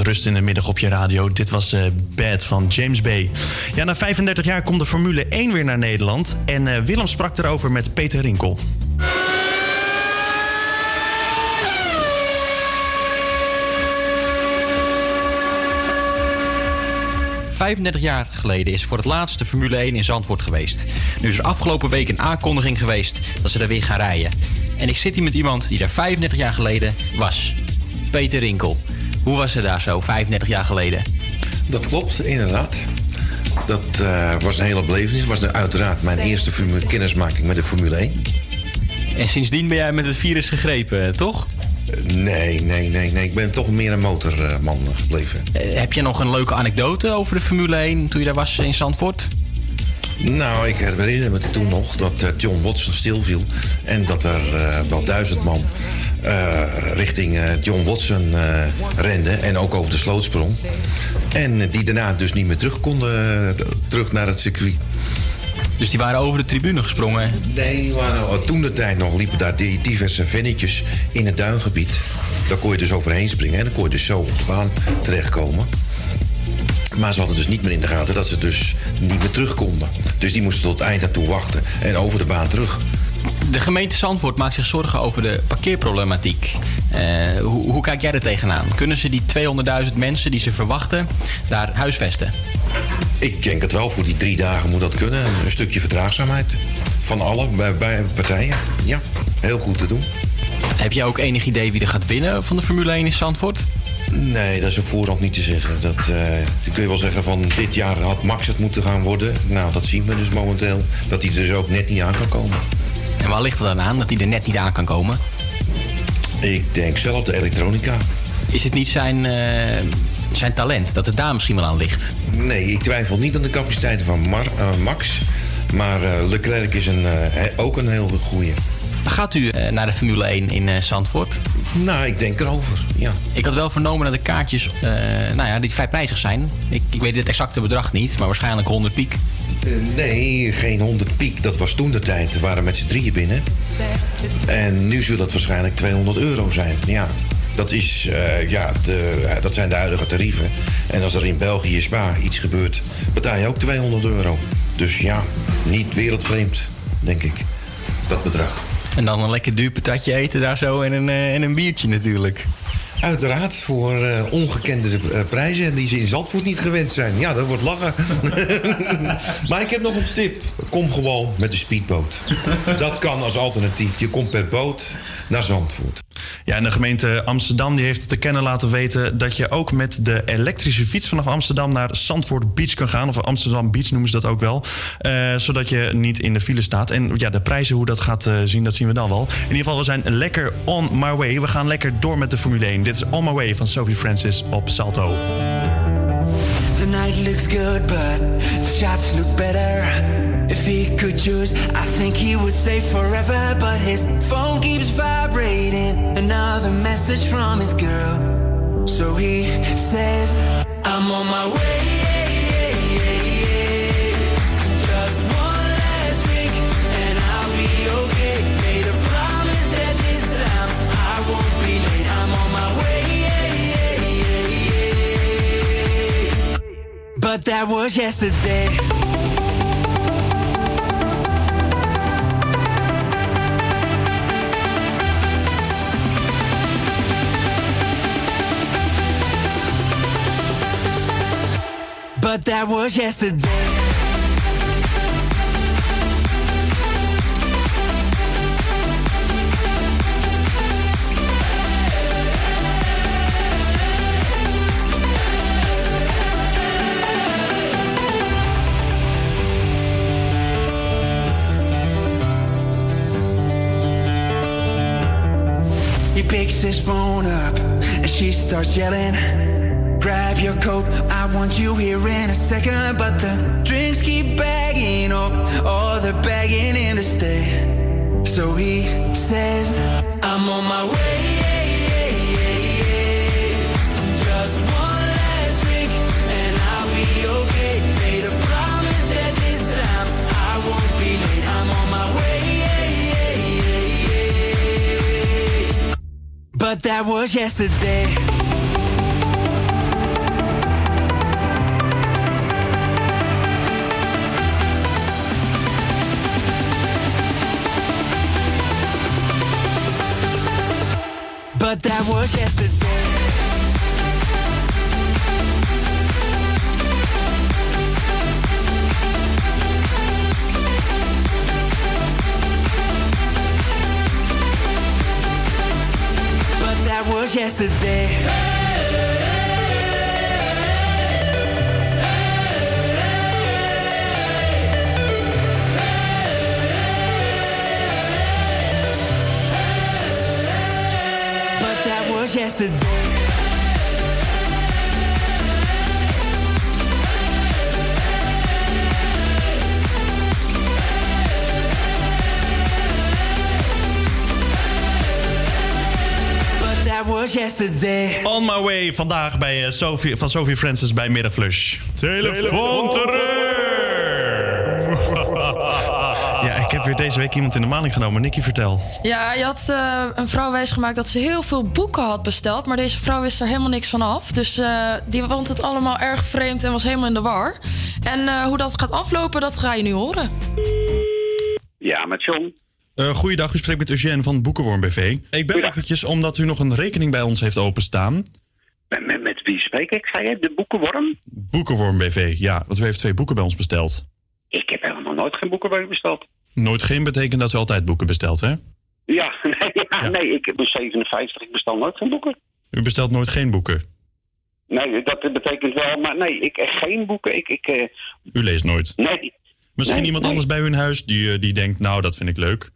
S5: Rust in de middag op je radio. Dit was eh, Bad van James Bay. Ja, na 35 jaar komt de Formule 1 weer naar Nederland. En eh, Willem sprak erover met Peter Rinkel.
S16: ...35 jaar geleden is voor het laatst de Formule 1 in Zandvoort geweest. Nu is er afgelopen week een aankondiging geweest dat ze daar weer gaan rijden. En ik zit hier met iemand die daar 35 jaar geleden was. Peter Rinkel. Hoe was het daar zo, 35 jaar geleden?
S18: Dat klopt, inderdaad. Dat eh, was een hele belevenis. was uiteraard mijn eerste kennismaking met de Formule 1.
S16: En sindsdien ben jij met het virus gegrepen, eh, toch?
S18: Nee, nee, nee, nee. Ik ben toch meer een motorman gebleven.
S16: Eh, heb je nog een leuke anekdote over de Formule 1 toen je daar was in Zandvoort?
S18: Nou, ik herinner me toen nog dat eh, John Watson stilviel. En dat er eh, wel duizend man eh, richting eh, John Watson eh rende. En ook over de sloot sprong. En die daarna dus niet meer terug konden, terug naar het circuit.
S16: Dus die waren over de tribune gesprongen?
S18: Nee, waren, toen de tijd nog liepen daar die diverse vennetjes in het duingebied. Daar kon je dus overheen springen en dan kon je dus zo op de baan terechtkomen. Maar ze hadden dus niet meer in de gaten dat ze dus niet meer terug konden. Dus die moesten tot het eind naartoe wachten en over de baan terug.
S16: De gemeente Zandvoort maakt zich zorgen over de parkeerproblematiek. Eh, hoe, hoe kijk jij er tegenaan? Kunnen ze die 200.000 mensen die ze verwachten daar huisvesten?
S18: Ik denk het wel, voor die drie dagen moet dat kunnen. Een stukje verdraagzaamheid van alle bij, bij partijen. Ja, heel goed te doen.
S16: Heb jij ook enig idee wie er gaat winnen van de Formule 1 in Zandvoort?
S18: Nee, dat is op voorhand niet te zeggen. Dat, dan kun je wel zeggen van dit jaar had Max het moeten gaan worden. Nou, dat zien we dus momenteel. Dat hij er dus ook net niet aan kan komen.
S16: En waar ligt het dan aan dat hij er net niet aan kan komen?
S18: Ik denk zelf de elektronica.
S16: Is het niet zijn, eh, zijn talent dat het daar misschien wel aan ligt?
S18: Nee, ik twijfel niet aan de capaciteiten van Mar- eh, Max. Maar eh, Leclerc is een, ook een heel goeie.
S16: Gaat u naar de Formule 1 in Zandvoort?
S18: Nou, ik denk erover, ja.
S16: Ik had wel vernomen dat de kaartjes, nou ja, die vrij prijzig zijn. Ik, ik weet het exacte bedrag niet, maar waarschijnlijk 100 piek.
S18: Eh, nee, geen 100 piek. Dat was toen de tijd. We waren met z'n drieën binnen. En nu zou dat waarschijnlijk 200 euro zijn. Ja, dat, is, eh, ja, de, eh, dat zijn de huidige tarieven. En als er in België Spa iets gebeurt, betaal je ook 200 euro. Dus ja, niet wereldvreemd, denk ik. Dat bedrag.
S16: En dan een lekker duur patatje eten daar zo en een, en een biertje natuurlijk.
S18: Uiteraard voor eh, ongekende eh, prijzen die ze in Zandvoort niet gewend zijn. Ja, dat wordt lachen. maar ik heb nog een tip. Kom gewoon met de speedboot. Dat kan als alternatief. Je komt per boot naar Zandvoort.
S5: Ja, en de gemeente Amsterdam die heeft te kennen laten weten dat je ook met de elektrische fiets vanaf Amsterdam naar Zandvoort Beach kan gaan. Of Amsterdam Beach noemen ze dat ook wel. Eh, zodat je niet in de file staat. En ja, de prijzen, hoe dat gaat eh, zien, dat zien we dan wel. In ieder geval, we zijn lekker on my way. We gaan lekker door met de Formule 1. Dit is On My Way van Sophie Francis op Salto.
S15: Night looks good, but the shots look better. If he could choose, I think he would stay forever. But his phone keeps vibrating. Another message from his girl. So he says, I'm on my way. But that was yesterday. But that was yesterday. Picks his phone up and she starts yelling. Grab your coat, I want you here in a second. But the drinks keep bagging up, all the begging in to stay. So he says, I'm on my way. But that was yesterday. But that was yesterday. Was yesterday. But that was yesterday. Was yesterday.
S5: On my way vandaag bij eh, Sophie, van Sophie Francis bij Middagflush. Telefoon Ja, ik heb weer deze week iemand in de maling genomen. Nicky, vertel.
S6: Ja, je had eh, een vrouw wijsgemaakt dat ze heel veel boeken had besteld. Maar deze vrouw wist er helemaal niks van af. Dus eh, die vond het allemaal erg vreemd en was helemaal in de war. En eh, hoe dat gaat aflopen, dat ga je nu horen.
S19: Ja, met John.
S5: Eh goeiedag, u spreekt met Eugène van Boekenworm BV. Ik ben eventjes omdat u nog een rekening bij ons heeft openstaan.
S19: Met, met, met wie spreek ik? Zei je de boekenworm?
S5: Boekenworm BV, ja. Want u heeft twee boeken bij ons besteld.
S19: Ik heb helemaal nooit geen boeken bij u besteld.
S5: Nooit geen betekent dat u altijd boeken bestelt, hè?
S19: Ja, nee, ja, nee, ik ben 57, ik bestel nooit geen boeken.
S5: U bestelt nooit geen boeken.
S19: Nee, dat betekent wel, maar nee, ik eh, geen boeken. Ik, ik, eh,
S5: U leest nooit.
S19: nee.
S5: Misschien
S19: Nee,
S5: iemand
S19: nee.
S5: anders bij u in huis die, die denkt, nou, dat vind ik leuk.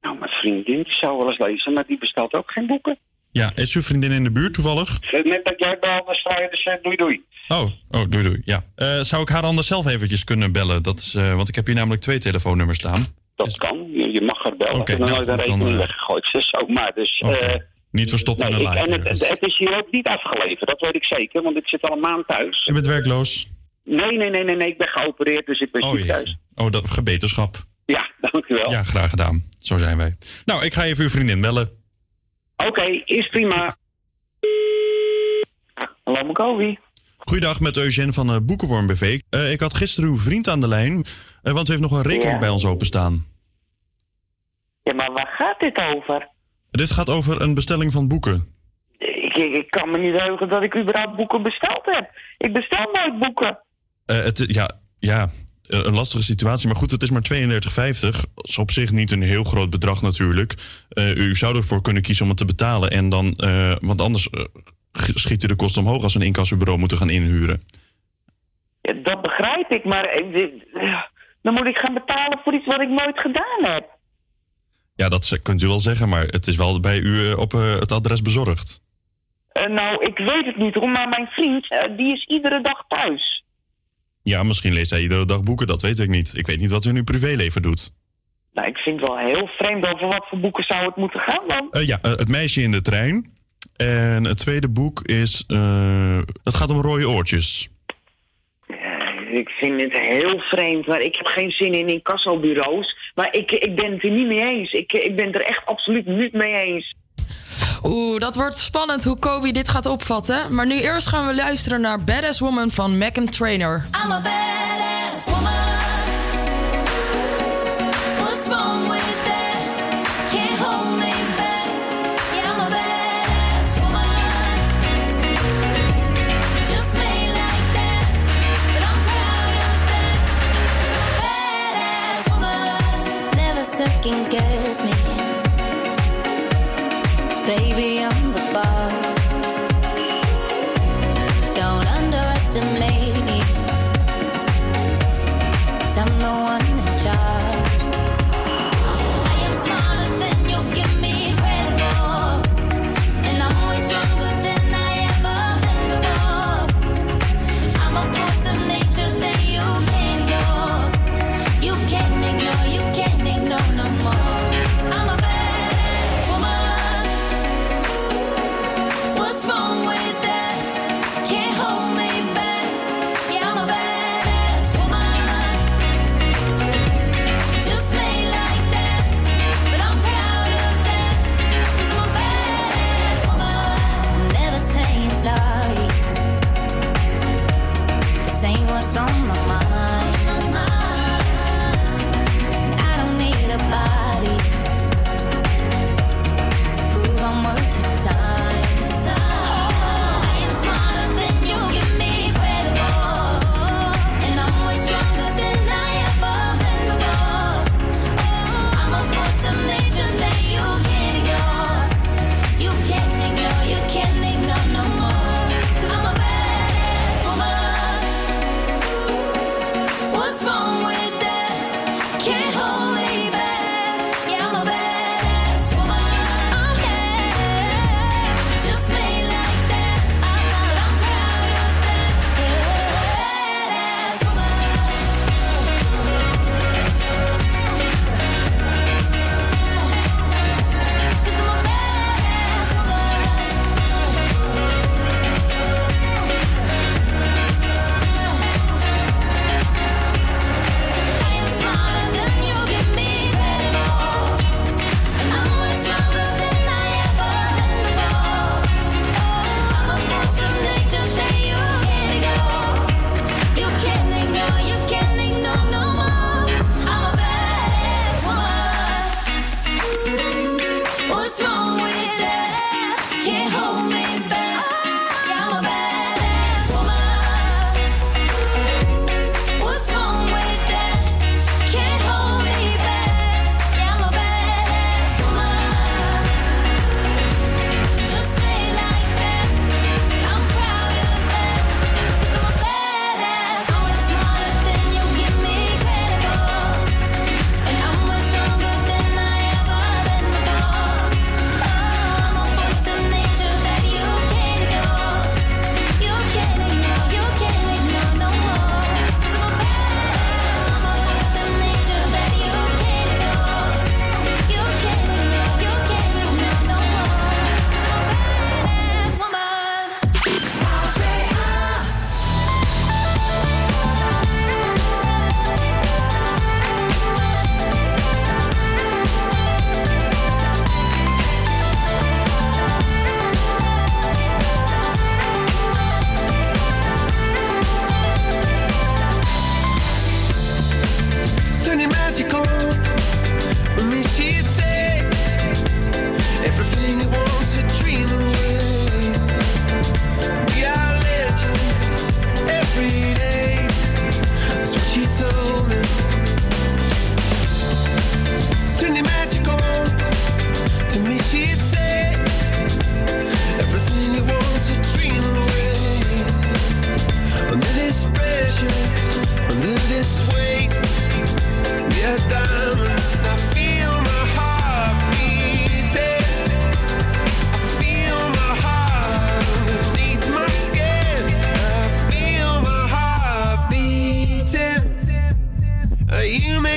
S19: Nou, mijn vriendin die zou wel eens lezen, maar die bestelt ook geen boeken.
S5: Ja, is uw vriendin in de buurt toevallig?
S19: Net dat jij belde, dan sta je dus eh, doei doei.
S5: Oh, oh doei doei. Ja. Eh, zou ik haar anders zelf eventjes kunnen bellen? Dat is, eh, want ik heb hier namelijk twee telefoonnummers staan.
S19: Dat kan, je, je mag er bellen. En dan
S5: nou,
S19: nooit een
S5: dan,
S19: rekening
S5: eh,
S19: weggegooid. Is zomaar, dus...
S5: Niet verstopt in
S19: nee,
S5: een
S19: ik-
S5: laadje.
S19: en het,
S5: ergens.
S19: het is hier ook niet afgeleverd, dat weet ik zeker, want ik zit al een maand thuis.
S5: U bent werkloos?
S19: Nee, nee, nee, nee, nee, ik ben geopereerd, dus ik ben
S5: Oh
S19: thuis.
S5: Oh, dat gebeterschap.
S19: Ja, dankjewel.
S5: Ja, graag gedaan. Zo zijn wij. Nou, ik ga even uw vriendin bellen.
S19: Oké, is prima. Hallo, Makovi.
S5: Goeiedag, met Eugène van eh, Boekenworm BV. Eh, ik had gisteren uw vriend aan de lijn, eh, want u heeft nog een rekening
S20: Ja.
S5: bij ons openstaan.
S20: Ja, maar waar gaat dit over?
S5: Dit gaat over een bestelling van boeken.
S20: Ik, ik, ik kan me niet heugen dat ik überhaupt boeken besteld heb. Ik bestel nooit boeken.
S5: Het, ja, ja, een lastige situatie. Maar goed, het is maar 32,50. Dat is op zich niet een heel groot bedrag natuurlijk. Eh, u zou ervoor kunnen kiezen om het te betalen. En dan, eh, want anders eh, schiet u de kosten omhoog als we een incassobureau moeten gaan inhuren.
S20: Ja, dat begrijp ik, maar eh, dan moet ik gaan betalen voor iets wat ik nooit gedaan heb.
S5: Ja, dat kunt u wel zeggen, maar het is wel bij u eh, op eh, het adres bezorgd.
S20: Eh, nou, ik weet het niet hoor, maar mijn vriend, eh, die is iedere dag thuis.
S5: Ja, misschien leest hij iedere dag boeken, dat weet ik niet. Ik weet niet wat u in uw privéleven doet.
S20: Nou, ik vind het wel heel vreemd over wat voor boeken zou het moeten gaan dan.
S5: Eh, ja, eh, Het meisje in de trein. En het tweede boek is... eh, het gaat om rode oortjes.
S20: Ik vind het heel vreemd, maar ik heb geen zin in incassobureaus. Maar ik, ik ben het er niet mee eens. Ik, ik ben het er echt absoluut niet mee eens.
S6: Oeh, dat wordt spannend hoe Kobe dit gaat opvatten. Maar nu eerst gaan we luisteren naar Badass Woman van Megan Trainer.
S14: I'm a badass woman. What's wrong with that? Can't hold me back. Yeah, I'm a badass woman. Just made like that, but I'm proud of that. Badass woman. Never second guess baby,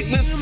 S15: make me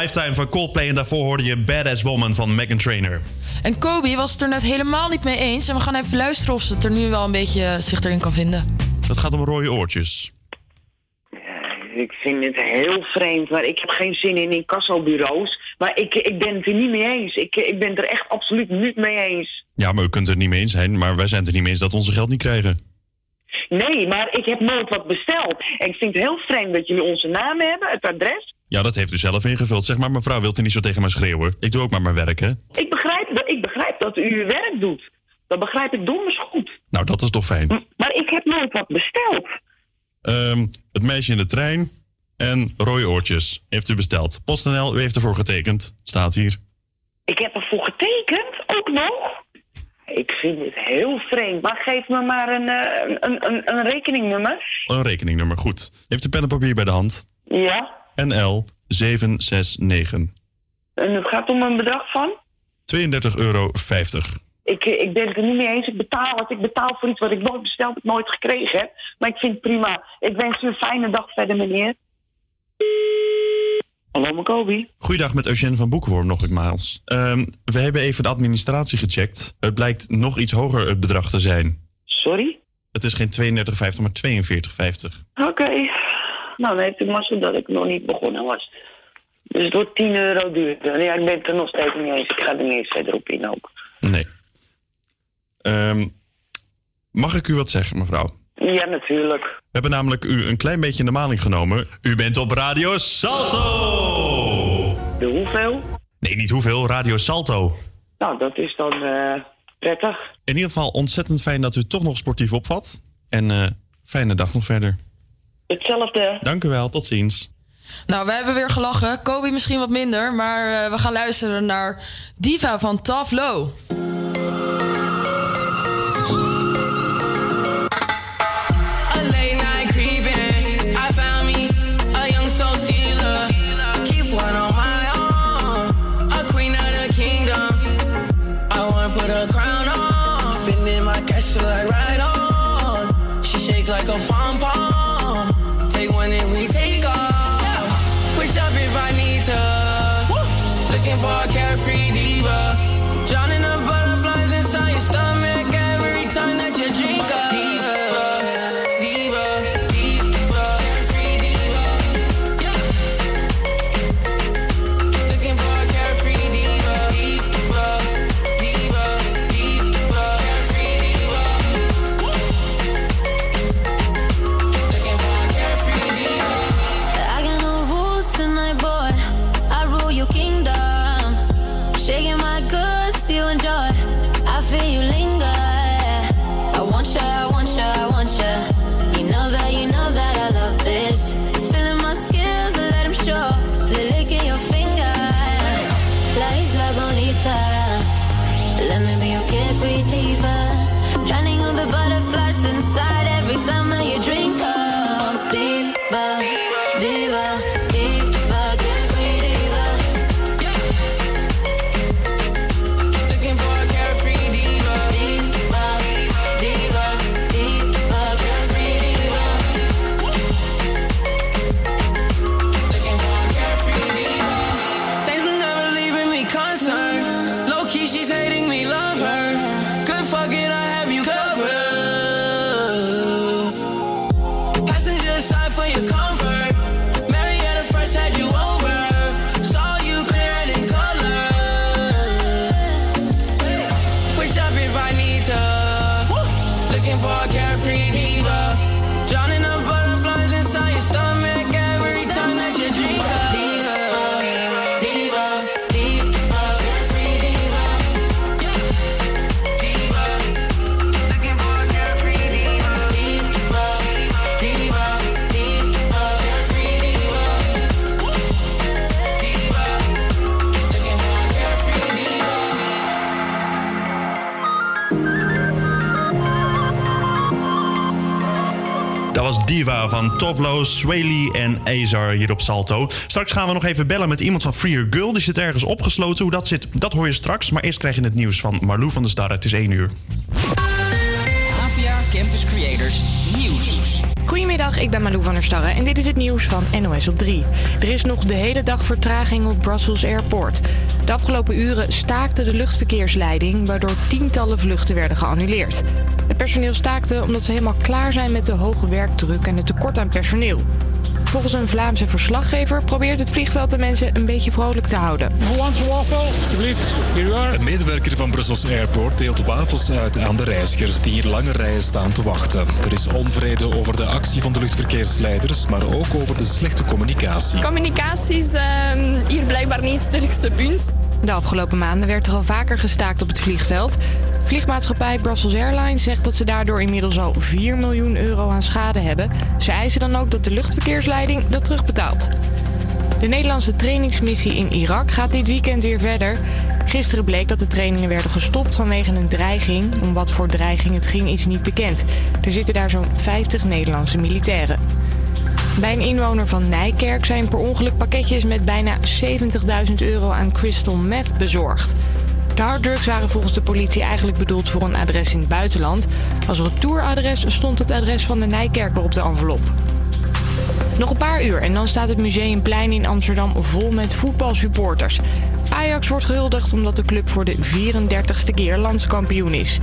S5: Lifetime van Coldplay. En daarvoor hoorde je Badass Woman van Megan Trainor.
S6: En Kobe was het er net helemaal niet mee eens. En we gaan even luisteren of ze het er nu wel een beetje zich erin kan vinden.
S5: Dat gaat om rode oortjes.
S20: Ik vind het heel vreemd, maar ik heb geen zin in incassobureaus. Maar ik, ik ben het er niet mee eens. Ik, ik ben het er echt absoluut niet mee eens.
S5: Ja, maar u kunt het er niet mee eens zijn. Maar wij zijn het er niet mee eens dat we onze geld niet krijgen.
S20: Nee, maar ik heb nooit wat besteld. En ik vind het heel vreemd dat jullie onze naam hebben, het adres.
S5: Ja, dat heeft u zelf ingevuld. Zeg maar, mevrouw, wilt u niet zo tegen mij schreeuwen? Ik doe ook maar mijn werk, hè?
S20: Ik begrijp, dat, ik begrijp dat u uw werk doet. Dat begrijp ik donders goed.
S5: Nou, dat is toch fijn.
S20: Maar ik heb nooit wat besteld.
S5: Ehm, het meisje in de trein en rode oortjes heeft u besteld. PostNL, u heeft ervoor getekend. Staat hier.
S20: Ik heb ervoor getekend, ook nog. Ik vind het heel vreemd. Maar geef me maar een, eh, een, een, een rekeningnummer.
S5: Een rekeningnummer, goed. Heeft u pen en papier bij de hand?
S20: Ja.
S5: NL 769.
S20: En het gaat om een bedrag van?
S5: 32,50 euro.
S20: Ik, eh, ik ben het er niet mee eens. Ik betaal het. Ik betaal voor iets wat ik nooit besteld heb, nooit gekregen heb. Maar ik vind het prima. Ik wens u een fijne dag verder, meneer. Hallo, Makobi.
S5: Goeiedag met Eugène van Boekenworm nog nogmaals. Ehm we hebben even de administratie gecheckt. Het blijkt nog iets hoger het bedrag te zijn.
S20: Sorry?
S5: Het is geen 32,50, maar 42,50.
S20: Oké. Nou, dan heeft u mazzel dat ik nog niet begonnen was. Dus het wordt 10 euro duurder. Ja, ik ben het er nog steeds niet eens. Ik ga er niet eens verder op in ook.
S5: Nee. Ehm, mag ik u wat zeggen, mevrouw?
S20: Ja, natuurlijk.
S5: We hebben namelijk u een klein beetje in de maling genomen. U bent op Radio Salto!
S20: De hoeveel?
S5: Nee, niet hoeveel. Radio Salto.
S20: Nou, dat is dan eh, prettig.
S5: In ieder geval ontzettend fijn dat u toch nog sportief opvat. En eh, fijne dag nog verder.
S20: Hetzelfde.
S5: Dank u wel. Tot ziens.
S21: Nou, we hebben weer gelachen. Kobe misschien wat minder, maar eh, we gaan luisteren naar Diva van Tough
S22: Diva
S5: van Tovlo, Swaley en Azar hier op Salto. Straks gaan we nog even bellen met iemand van Free Your Girl. Die zit ergens opgesloten. Hoe dat zit, dat hoor je straks. Maar eerst krijg je het nieuws van Marlou van der Starre. Het is 1 uur.
S8: APA Campus Creators Nieuws.
S23: Goedemiddag, ik ben Malou van der Starre en dit is het nieuws van NOS op 3. Er is nog de hele dag vertraging op Brussels Airport. De afgelopen uren staakte de luchtverkeersleiding, waardoor tientallen vluchten werden geannuleerd. Het personeel staakte omdat ze helemaal klaar zijn met de hoge werkdruk en het tekort aan personeel. Volgens een Vlaamse verslaggever probeert het vliegveld de mensen een beetje vrolijk te houden.
S24: Een medewerker van Brussels Airport deelt wafels uit aan de reizigers die hier lange rijen staan te wachten. Er is onvrede over de actie van de luchtverkeersleiders, maar ook over de slechte communicatie.
S25: Communicatie is ehm, hier blijkbaar niet het sterkste punt.
S23: De afgelopen maanden werd er al vaker gestaakt op het vliegveld. Vliegmaatschappij Brussels Airlines zegt dat ze daardoor inmiddels al 4 miljoen euro aan schade hebben. Ze eisen dan ook dat de luchtverkeersleiding dat terugbetaalt. De Nederlandse trainingsmissie in Irak gaat dit weekend weer verder. Gisteren bleek dat de trainingen werden gestopt vanwege een dreiging. Om wat voor dreiging het ging is niet bekend. Er zitten daar zo'n 50 Nederlandse militairen. Bij een inwoner van Nijkerk zijn per ongeluk pakketjes met bijna 70.000 euro aan crystal meth bezorgd. De harddrugs waren volgens de politie eigenlijk bedoeld voor een adres in het buitenland. Als retouradres stond het adres van de Nijkerker op de envelop. Nog een paar uur en dan staat het Museumplein in Amsterdam vol met voetbalsupporters. Ajax wordt gehuldigd omdat de club voor de 34ste keer landskampioen is.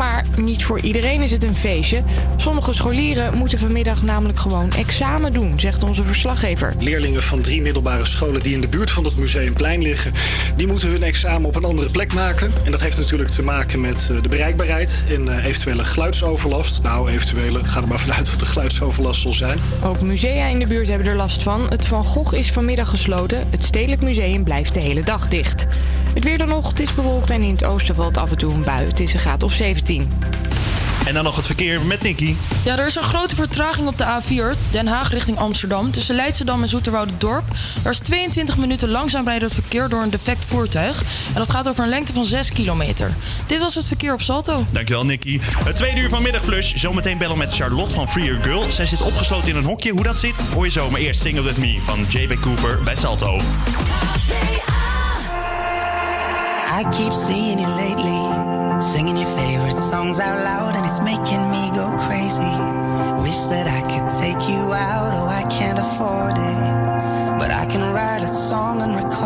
S23: Maar niet voor iedereen is het een feestje. Sommige scholieren moeten vanmiddag namelijk gewoon examen doen, zegt onze verslaggever.
S26: Leerlingen van drie middelbare scholen die in de buurt van het Museumplein liggen, die moeten hun examen op een andere plek maken. En dat heeft natuurlijk te maken met eh, de bereikbaarheid en eh, eventuele geluidsoverlast. Nou, eventuele, ga er maar vanuit dat er geluidsoverlast zal zijn.
S23: Ook musea in de buurt hebben er last van. Het Van Gogh is vanmiddag gesloten. Het Stedelijk Museum blijft de hele dag dicht. Het weer dan nog, het is bewolkt en in het oosten valt af en toe een bui. Het is een graad of 17.
S5: En dan nog het verkeer met Nicky.
S6: Ja, er is een grote vertraging op de A4, Den Haag richting Amsterdam. Tussen Leidschendam en Zoeterwoude-dorp. Er is 22 minuten langzaam rijdend verkeer door een defect voertuig. En dat gaat over een lengte van 6 kilometer. Dit was het verkeer op Salto.
S5: Dankjewel, Nicky. Het tweede uur van Middagflush. Zometeen bellen met Charlotte van Free Your Girl. Zij zit opgesloten in een hokje. Hoe dat zit, hoor je zo. Maar eerst Single With Me van J.B. Cooper bij Salto.
S8: I keep seeing you lately, singing your favorite songs out loud, and it's making me go crazy. Wish that I could take you out, oh, I can't afford it. But I can write a song and record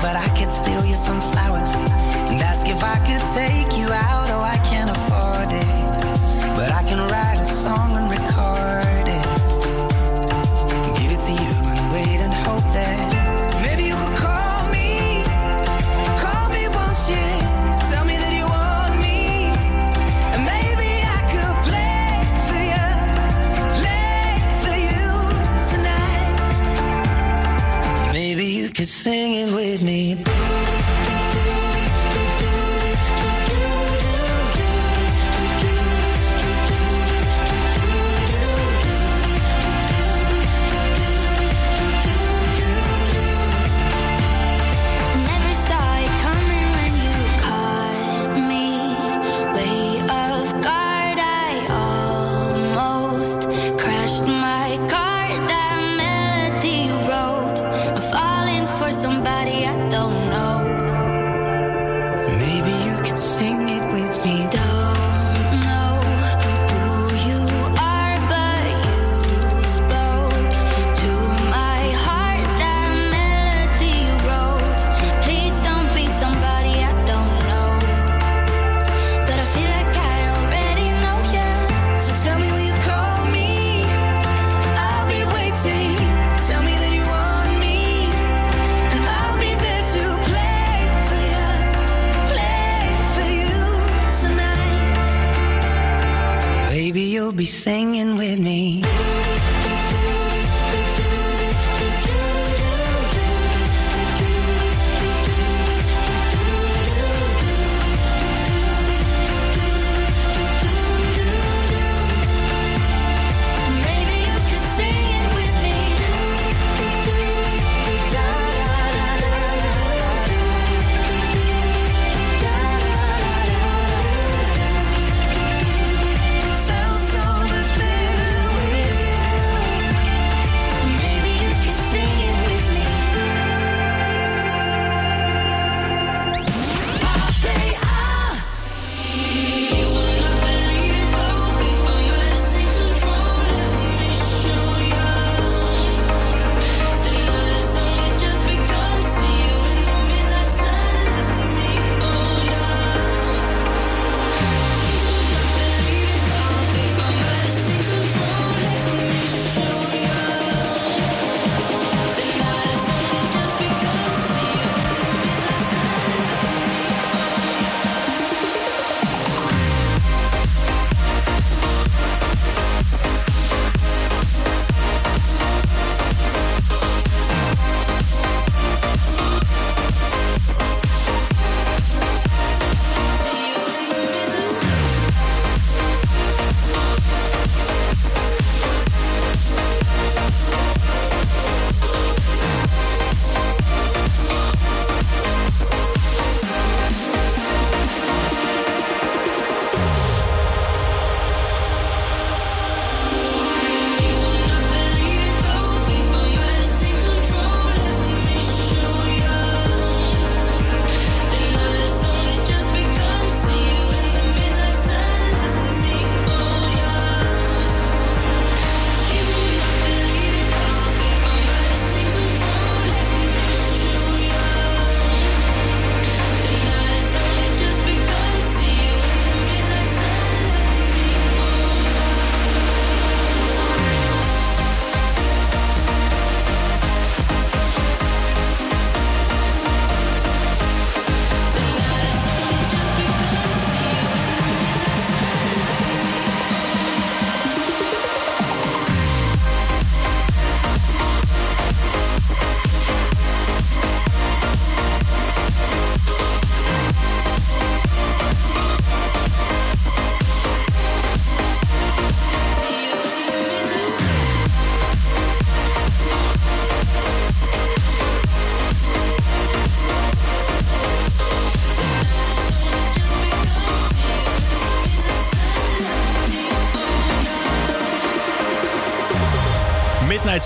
S8: but I could steal you some flowers and ask if I could take you out. Oh, I can't afford it, but I can write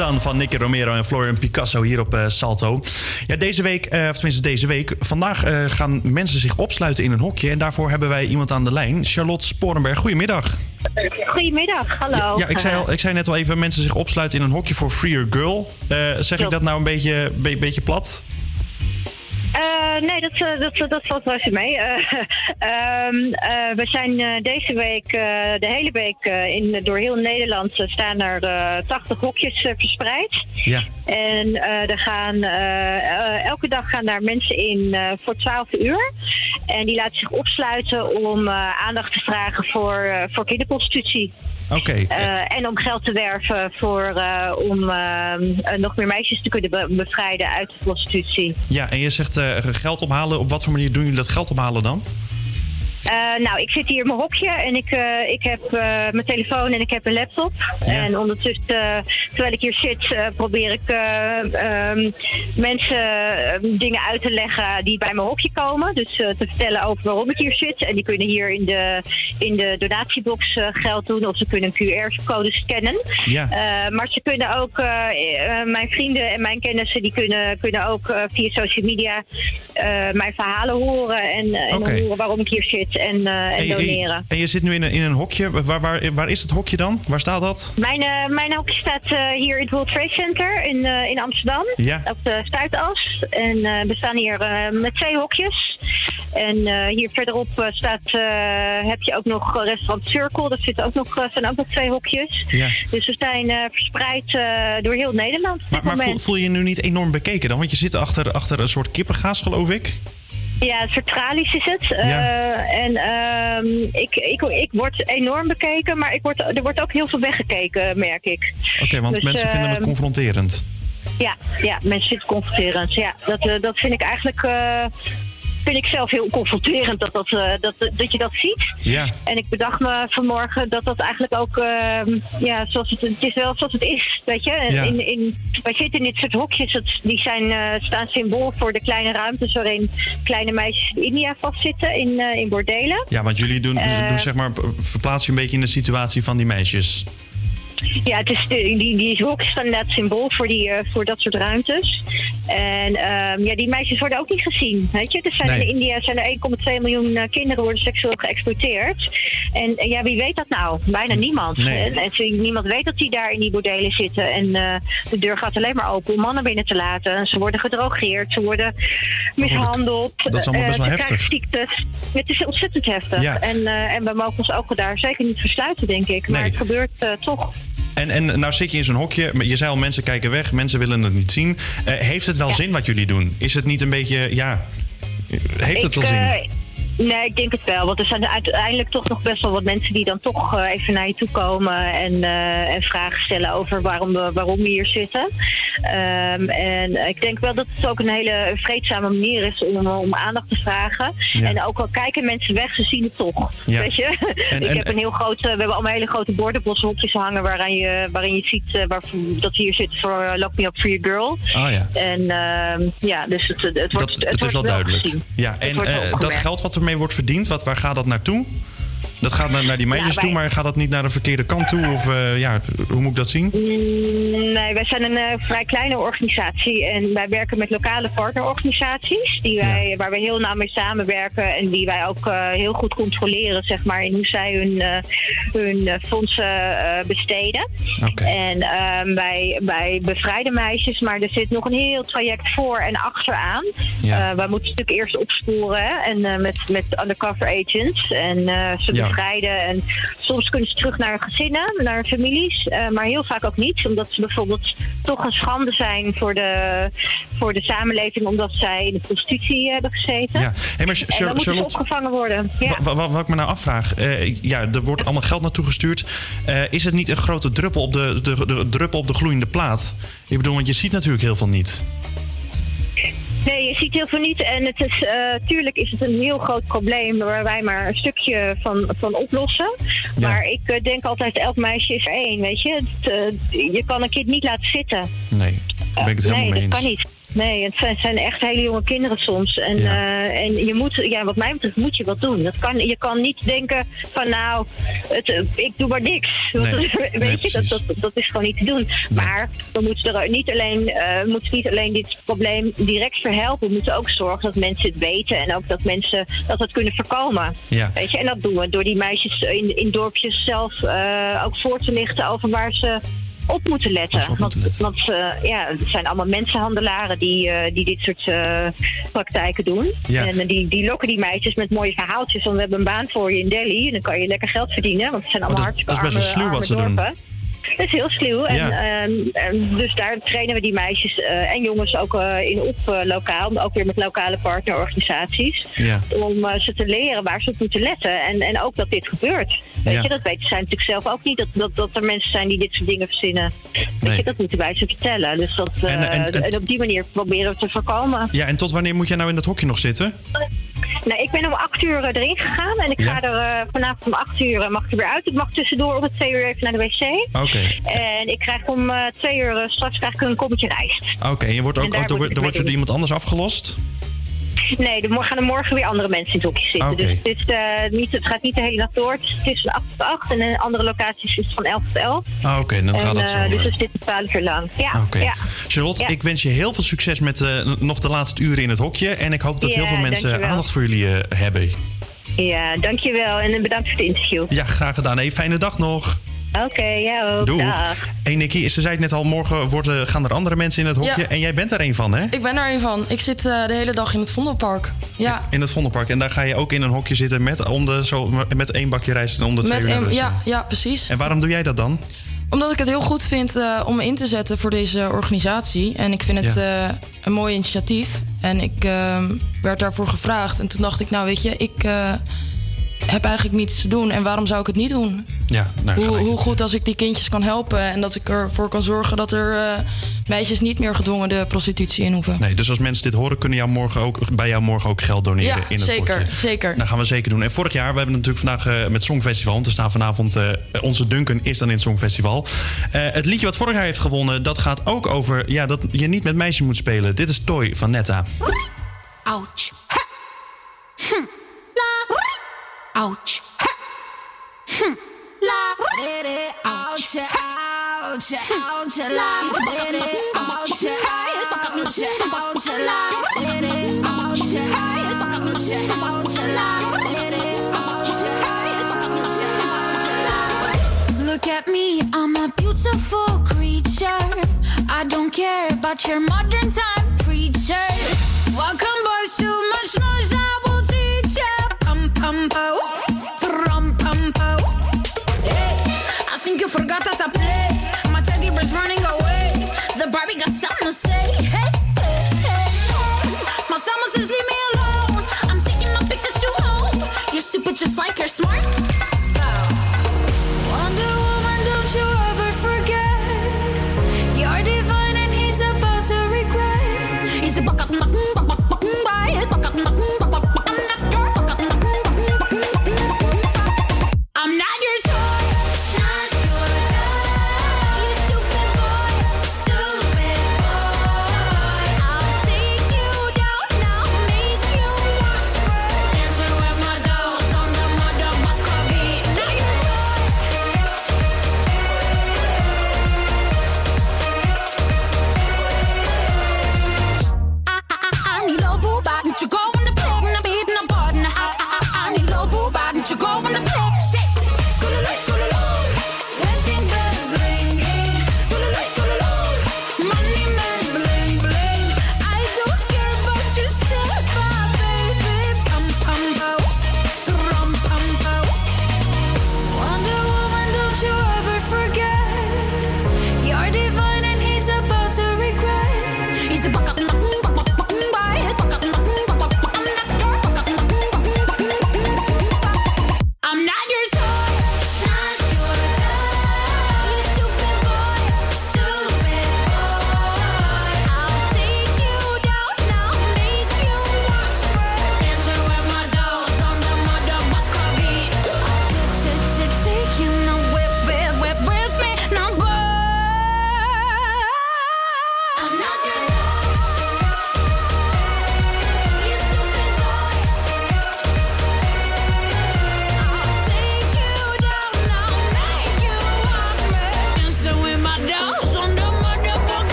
S5: Sun van Nicky Romero en Florian Picasso hier op eh, Salto. Ja, deze week, eh, of tenminste deze week, vandaag eh, gaan mensen zich opsluiten in een hokje. En daarvoor hebben wij iemand aan de lijn, Charlotte Sporenberg. Goedemiddag.
S27: Goedemiddag, hallo.
S5: Ja, ik zei, al, ik zei net al even, mensen zich opsluiten in een hokje voor Freer Girl. Eh, zeg ik dat nou een beetje, be- beetje plat?
S27: Eh, nee, dat, eh, dat, dat valt wel eens mee. Eh, ehm, eh, we zijn deze week, de hele week, in, door heel Nederland staan er eh, 80 hokjes verspreid.
S5: Ja.
S27: En er gaan, elke dag gaan daar mensen in voor 12 uur. En die laten zich opsluiten om aandacht te vragen voor, voor kinderprostitutie.
S5: Oké.
S27: Eh, en om geld te werven voor, eh, om eh, nog meer meisjes te kunnen be- bevrijden uit de prostitutie.
S5: Ja, en je zegt geld ophalen. Op wat voor manier doen jullie dat geld ophalen dan?
S27: Eh, nou, ik zit hier in mijn hokje en ik, eh, ik heb eh, mijn telefoon en ik heb een laptop. En ondertussen, terwijl ik hier zit, probeer ik eh, ehm, mensen eh, dingen uit te leggen die bij mijn hokje komen. Dus te vertellen over waarom ik hier zit. En die kunnen hier in de, in de donatiebox geld doen of ze kunnen een QR-code scannen.
S5: Ja.
S27: Maar ze kunnen ook, mijn vrienden en mijn kennissen, die kunnen, kunnen ook via social media mijn verhalen horen en, horen waarom ik hier zit en, eh, en doneren.
S5: En je zit nu in een, in een hokje. Waar, waar, waar is het hokje dan? Waar staat dat?
S27: Mijn, eh, mijn hokje staat eh, hier in het World Trade Center in, in Amsterdam.
S5: Ja.
S27: Op de Stuitas. En we staan hier met twee hokjes. En hier verderop staat, heb je ook nog restaurant Circle. Dat zitten ook nog, zijn ook nog twee hokjes.
S5: Ja.
S27: Dus we zijn verspreid door heel Nederland
S5: Maar, maar voel, voel je je nu niet enorm bekeken dan? Want je zit achter, achter een soort kippengaas, geloof ik.
S27: Ja, een soort tralies is het. Eh, en ehm, ik, ik, ik word enorm bekeken, maar ik word, er wordt ook heel veel weggekeken, merk ik.
S5: Oké, want
S27: Dus,
S5: mensen vinden het
S27: ehm,
S5: confronterend.
S27: Ja, ja mensen zitten confronterend. Ja, dat, eh, dat vind ik eigenlijk eh, vind ik zelf heel confronterend dat, dat, eh, dat, dat je dat ziet.
S5: Ja.
S27: En ik bedacht me vanmorgen dat dat eigenlijk ook, ehm, ja, zoals het, het is wel zoals het is, weet je.
S5: Ja.
S27: In, in, wij zitten in dit soort hokjes, dat, die zijn, eh, staan symbool voor de kleine ruimtes waarin kleine meisjes in India vastzitten, in, eh, in bordelen.
S5: Ja, want jullie doen,
S27: Eh,
S5: doen zeg maar, verplaats je een beetje in de situatie van die meisjes.
S27: Ja, het is, die, die hokjes staan inderdaad symbool voor, die, eh, voor dat soort ruimtes. En ehm, ja, die meisjes worden ook niet gezien. Weet je? Er zijn
S5: Nee.
S27: in India zijn er 1,2 miljoen eh, kinderen worden seksueel geëxploiteerd. En eh, ja, wie weet dat nou? Bijna niemand.
S5: Nee.
S27: En, niemand weet dat die daar in die bordelen zitten. En de deur gaat alleen maar open om mannen binnen te laten. En ze worden gedrogeerd, ze worden mishandeld.
S5: Dat is allemaal best wel
S27: ze
S5: heftig.
S27: krijgen ziektes. Het is ontzettend heftig.
S5: Ja.
S27: En, en we mogen ons ook daar zeker niet versluiten, denk ik. Maar
S5: Nee.
S27: het gebeurt toch.
S5: En, en nou zit je in zo'n hokje. maar Je zei al, mensen kijken weg, mensen willen het niet zien. Eh, heeft het wel zin wat jullie doen? Is het niet een beetje, ja... Heeft het wel zin?
S27: eh, nee, ik denk het wel. Want er zijn uiteindelijk toch nog best wel wat mensen die dan toch eh, even naar je toe komen en, en vragen stellen over waarom we, waarom we hier zitten. Ehm, en ik denk wel dat het ook een hele vreedzame manier is om, om aandacht te vragen.
S5: Ja.
S27: En ook al kijken mensen weg, ze zien het toch.
S5: Ja.
S27: Weet je?
S5: En-
S27: ik
S5: en-
S27: heb een heel groot, eh, we hebben allemaal hele grote borden, hokjes hangen waarin je, waarin je ziet eh, waar, dat hier zitten voor eh, Lock Me Up For Your Girl.
S5: Ah ja.
S27: En ehm, ja, dus het, het, wordt,
S5: Dat,
S27: het,
S5: het is
S27: wordt
S5: wel duidelijk.
S27: gezien.
S5: Ja, en
S27: wordt
S5: eh, dat geld wat ermee wordt verdiend, wat, waar gaat dat naartoe? Dat gaat naar, naar die meisjes toe, maar gaat dat niet naar de verkeerde kant toe? Of eh, ja, hoe moet ik dat zien?
S27: Mm, Nee, wij zijn een eh, vrij kleine organisatie en wij werken met lokale partnerorganisaties die wij, waar we heel nauw mee samenwerken en die wij ook eh, heel goed controleren zeg maar, in hoe zij hun, hun fondsen besteden. En ehm, wij, wij bevrijden meisjes, maar er zit nog een heel traject voor en achteraan.
S5: Ja.
S27: Wij moeten natuurlijk eerst opsporen hè, en met, met undercover agents en eh,
S5: Ja.
S27: bevrijden. En soms kunnen ze terug naar hun gezinnen, naar hun families, eh, maar heel vaak ook niet, omdat ze bijvoorbeeld toch een schande zijn voor de, voor de samenleving, omdat zij in de prostitutie hebben gezeten.
S5: Ja. Hey, maar
S27: en dan moeten ze opgevangen worden. Ja.
S5: wa- wa- wat ik me nou afvraag, eh, ja, er wordt allemaal geld naartoe gestuurd. Eh, is het niet een grote druppel op de, de, de druppel op de gloeiende plaat? Ik bedoel, want je ziet natuurlijk heel veel niet.
S27: Nee, je ziet heel veel niet. En het is, eh, tuurlijk is het een heel groot probleem waar wij maar een stukje van, van oplossen. Maar ik eh, denk altijd, elk meisje is er één, weet je. Het, eh, je kan een kind niet laten zitten.
S5: Nee, daar ben ik het helemaal
S27: nee,
S5: mee eens.
S27: dat kan niet. Nee, het zijn, zijn echt hele jonge kinderen soms. En, eh, en je moet, ja, wat mij betreft, moet je wat doen. Dat kan, je kan niet denken van nou, het, eh, ik doe maar niks.
S14: Nee,
S27: weet
S14: nee,
S27: je, dat, dat, dat is gewoon niet te doen. Maar we moeten er niet alleen, we moeten niet alleen dit probleem direct verhelpen. We moeten ook zorgen dat mensen het weten en ook dat mensen dat het kunnen voorkomen.
S5: Ja.
S27: Weet je, en dat doen we door die meisjes in, in dorpjes zelf ook voor te lichten over waar ze op moeten letten. want want eh, ja, het zijn allemaal mensenhandelaren die, eh, die dit soort eh, praktijken doen.
S14: Ja.
S27: En die, die lokken die meisjes met mooie verhaaltjes. Van we hebben een baan voor je in Delhi. En dan kan je lekker geld verdienen. Want het zijn allemaal
S5: Oh, dat
S27: hartstikke
S5: dat is best wel
S27: arme,
S5: sluw wat ze doen.
S27: Dat is heel sluw. En,
S5: Ja.
S27: ehm, ehm, dus daar trainen we die meisjes eh, en jongens ook eh, in op eh, lokaal. Ook weer met lokale partnerorganisaties.
S5: Ja.
S27: Om ze te leren waar ze op moeten letten. En, en ook dat dit gebeurt. Weet
S5: Ja.
S27: je, dat weten zij natuurlijk zelf ook niet. Dat, dat, dat er mensen zijn die dit soort dingen verzinnen. Weet
S5: Nee.
S27: je, dat moeten wij ze vertellen. Dus dat,
S5: En- en- en-
S27: en op die manier proberen we te voorkomen.
S5: Ja, en tot wanneer moet jij nou in dat hokje nog zitten?
S27: Nou, ik ben om acht uur erin gegaan en ik ga er vanavond om acht uur mag ik er weer uit. Ik mag tussendoor om het twee uur even naar de wc.
S5: Oké.
S27: En ik krijg om eh, twee uur eh, straks krijg ik een kommetje rijst.
S5: Oké, en je wordt ook,
S27: word
S5: wordt-
S27: mee
S5: door iemand anders afgelost?
S27: Nee, er gaan er morgen weer andere mensen in het hokje zitten. Dus het, is, eh, niet, het gaat niet de hele nacht door. Het is, is van 8 tot 8 en in andere locaties is het van 11 tot 11.
S5: Ah, Oké, dan
S27: en,
S5: gaat dat zo.
S27: Dus
S5: eh.
S27: het zit 12 uur lang. Ja, ja.
S5: Charlotte,
S27: Ja.
S5: ik wens je heel veel succes met nog de laatste uren in het hokje. En ik hoop dat
S27: Ja,
S5: heel veel mensen aandacht voor jullie hebben.
S27: ja, dankjewel en bedankt voor het interview.
S5: Ja, graag gedaan. Hey, fijne dag nog.
S27: Oké, ja ook.
S5: Doeg.
S27: Dag.
S5: Hey Nicky, ze zei het net al, morgen worden, gaan er andere mensen in het hokje.
S6: Ja.
S5: En jij bent er een van, hè?
S6: Ik ben er een van. Ik zit eh, de hele dag in het Vondelpark. Ja,
S5: In het Vondelpark. En daar ga je ook in een hokje zitten met, om de, zo, met één bakje rijst en om de twee
S6: met
S5: uur de wc.
S6: ja, ja, precies.
S5: En waarom doe jij dat dan?
S6: Omdat ik het heel goed vind eh, om me in te zetten voor deze organisatie. En ik vind het
S5: Ja.
S6: eh, een mooi initiatief. En ik eh, werd daarvoor gevraagd. En toen dacht ik, nou weet je, ik eh, heb eigenlijk niets te doen. En waarom zou ik het niet doen?
S5: Ja, nou,
S6: hoe, hoe goed als ik die kindjes kan helpen. En dat ik ervoor kan zorgen dat er eh, meisjes niet meer gedwongen de prostitutie in hoeven.
S5: Nee, dus als mensen dit horen, kunnen jou morgen ook, bij jou morgen ook geld doneren
S6: Ja,
S5: in het
S6: zeker,
S5: potje.
S6: zeker.
S5: Dat gaan we zeker doen. En vorig jaar, we hebben natuurlijk vandaag eh, met Songfestival. Want er staan vanavond, eh, onze Duncan is dan in het Songfestival. Eh, het liedje wat vorig jaar heeft gewonnen, dat gaat ook over ja, dat je niet met meisjes moet spelen. Dit is Toy van Netta.
S14: Ouch. Ha. Hm. Ouch. Hm. La. Ouch. Ouch. Ouch. La. Ouch. Ouch. Ouch. La. Ouch. Ouch. La. Look at me, I'm a beautiful creature. I don't care about your modern time preacher. Welcome, boys, too much noise. I will teach ya. Pum pum po, pum pum. Hey, I think you forgot that I play. My teddy bear's running away. The Barbie got something to say. Hey, hey, hey. My says leave me alone. I'm taking my Pikachu home. You're stupid just like you're smart. Wonder Woman, don't you ever forget. You're divine and he's about to regret. He's a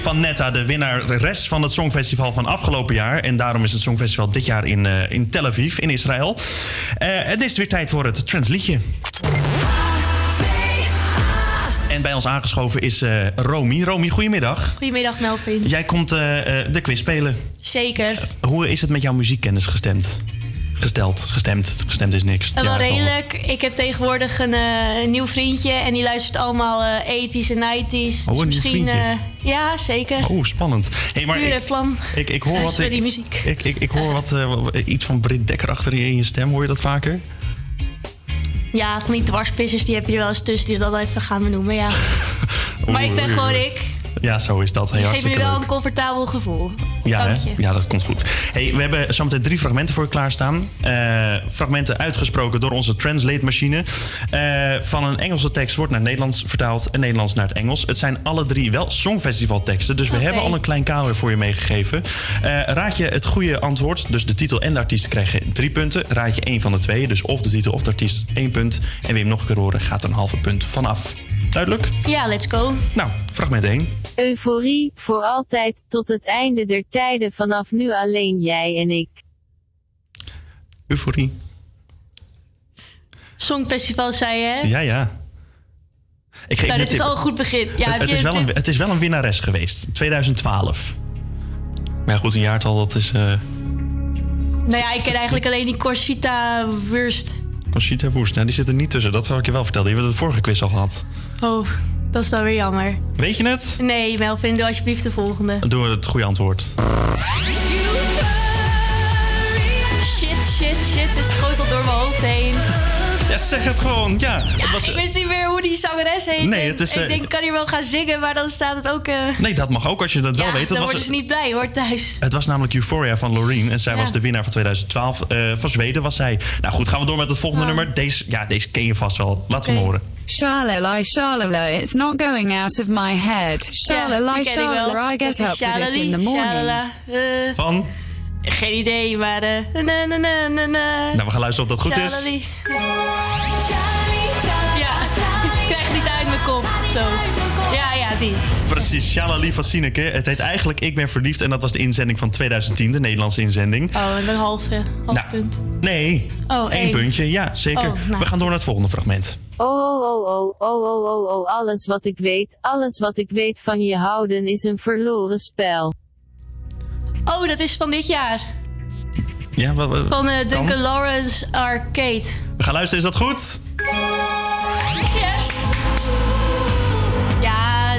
S5: Van Netta, de winnares van het Songfestival van afgelopen jaar. En daarom is het Songfestival dit jaar in, eh, in Tel Aviv, in Israël. Eh, het is weer tijd voor het Transliedje. En bij ons aangeschoven is eh, Romy. Romy, goedemiddag.
S25: Goedemiddag Melvin.
S5: Jij komt de quiz spelen.
S25: Zeker.
S5: Hoe is het met jouw muziekkennis gestemd? Gesteld, gestemd. Gestemd is niks.
S25: Wel
S5: Ja,
S25: redelijk. Ik heb tegenwoordig een, eh, een nieuw vriendje en die luistert allemaal 80s en 90s.
S5: een
S25: dus misschien. eh, ja, zeker.
S5: Oh, spannend. Hey, maar
S25: Vuur en
S5: ik,
S25: vlam.
S5: ik, ik hoor wat. Ik,
S25: die muziek.
S5: ik, ik, ik hoor wat, iets van Brit Dekker achter je in je stem. Hoor je dat vaker?
S25: Ja, van die dwarspissers die heb je er wel eens tussen die dat even gaan benoemen, ja. maar ik ben gewoon ik.
S5: Ja, zo is dat. Hey,
S25: geeft me wel
S5: leuk.
S25: een comfortabel gevoel.
S5: Ja,
S25: Dank
S5: hè?
S25: je.
S5: ja, dat komt goed. Hey, we hebben zometeen drie fragmenten voor je klaarstaan. Eh, fragmenten uitgesproken door onze translate-machine. Eh, van een Engelse tekst wordt naar Nederlands vertaald en Nederlands naar het Engels. Het zijn alle drie wel Songfestival-teksten, dus we hebben al een klein kader voor je meegegeven. Eh, raad je het goede antwoord, dus de titel en de artiest krijgen drie punten. Raad je één van de twee, dus of de titel of de artiest één punt. En hem nog een keer horen, gaat er een halve punt vanaf. Duidelijk?
S25: Ja, let's go.
S5: Nou, fragment 1.
S28: Euforie, voor altijd, tot het einde der tijden vanaf nu alleen jij en ik.
S5: Euforie.
S25: Songfestival zei je, hè?
S5: Ja, ja. Ik geef
S25: nou, dit is
S5: tip.
S25: al een goed begin. Ja,
S5: het, is wel een, het is wel een winnares geweest. 2012. Maar ja, goed, een jaartal, dat is... eh
S25: Nou ja, ik ken eigenlijk alleen die Corsita Wurst.
S5: Conchita Woest. Nou, die zit er niet tussen. Dat zou ik je wel vertellen. Die hebben we de vorige quiz al gehad.
S25: Oh, dat is dan weer jammer.
S5: Weet je het?
S25: Nee, Melvin, doe alsjeblieft de volgende.
S5: Doe het goede antwoord.
S25: Shit, shit, shit. Dit schoot al door mijn hoofd heen.
S5: Ja, zeg het gewoon. Ja, het was,
S25: Ik wist niet meer hoe die zangeres heet.
S5: Nee, het is,
S25: Ik
S5: eh,
S25: denk, ik kan hier wel gaan zingen, maar dan staat het ook... eh,
S5: nee, dat mag ook als je dat wel weet. Het
S25: dan
S5: was,
S25: worden ze niet blij, hoor, thuis.
S5: het was namelijk Euphoria van Loreen. En zij
S25: Ja.
S5: was de winnaar van 2012. Eh, van Zweden was zij. Nou goed, gaan we door met het volgende
S25: Oh.
S5: nummer. Deze, ja, deze ken je vast wel. Laten we hem horen.
S29: Shalala, shalala, it's not going out of my head.
S25: Ja,
S29: Shalala,
S25: die ken ik wel.
S29: shalala, I
S25: Dat
S29: get
S25: is
S29: up with it in the morning.
S25: shalala,
S5: Van?
S25: Geen idee, maar... eh, na, na, na, na, na.
S5: Nou, we gaan luisteren of dat goed is.
S25: Zo. Ja, ja, die.
S5: Precies, Shalali van Sineke. Het heet eigenlijk Ik ben verliefd. En dat was de inzending van 2010, de Nederlandse inzending.
S25: Oh, een half, eh, half
S5: Nou,
S25: punt.
S5: Nee,
S25: Oh,
S5: één
S25: één.
S5: puntje. Ja, zeker.
S25: Oh, nou.
S5: We gaan door naar het volgende fragment.
S28: Oh, oh, oh, oh, oh, oh, oh, alles wat ik weet, alles wat ik weet van je houden is een verloren spel.
S25: Oh, dat is van dit jaar.
S5: Ja, wat, wat-
S25: Van eh,
S5: kan?
S25: Duncan Lawrence Arcade.
S5: We gaan luisteren, is dat goed?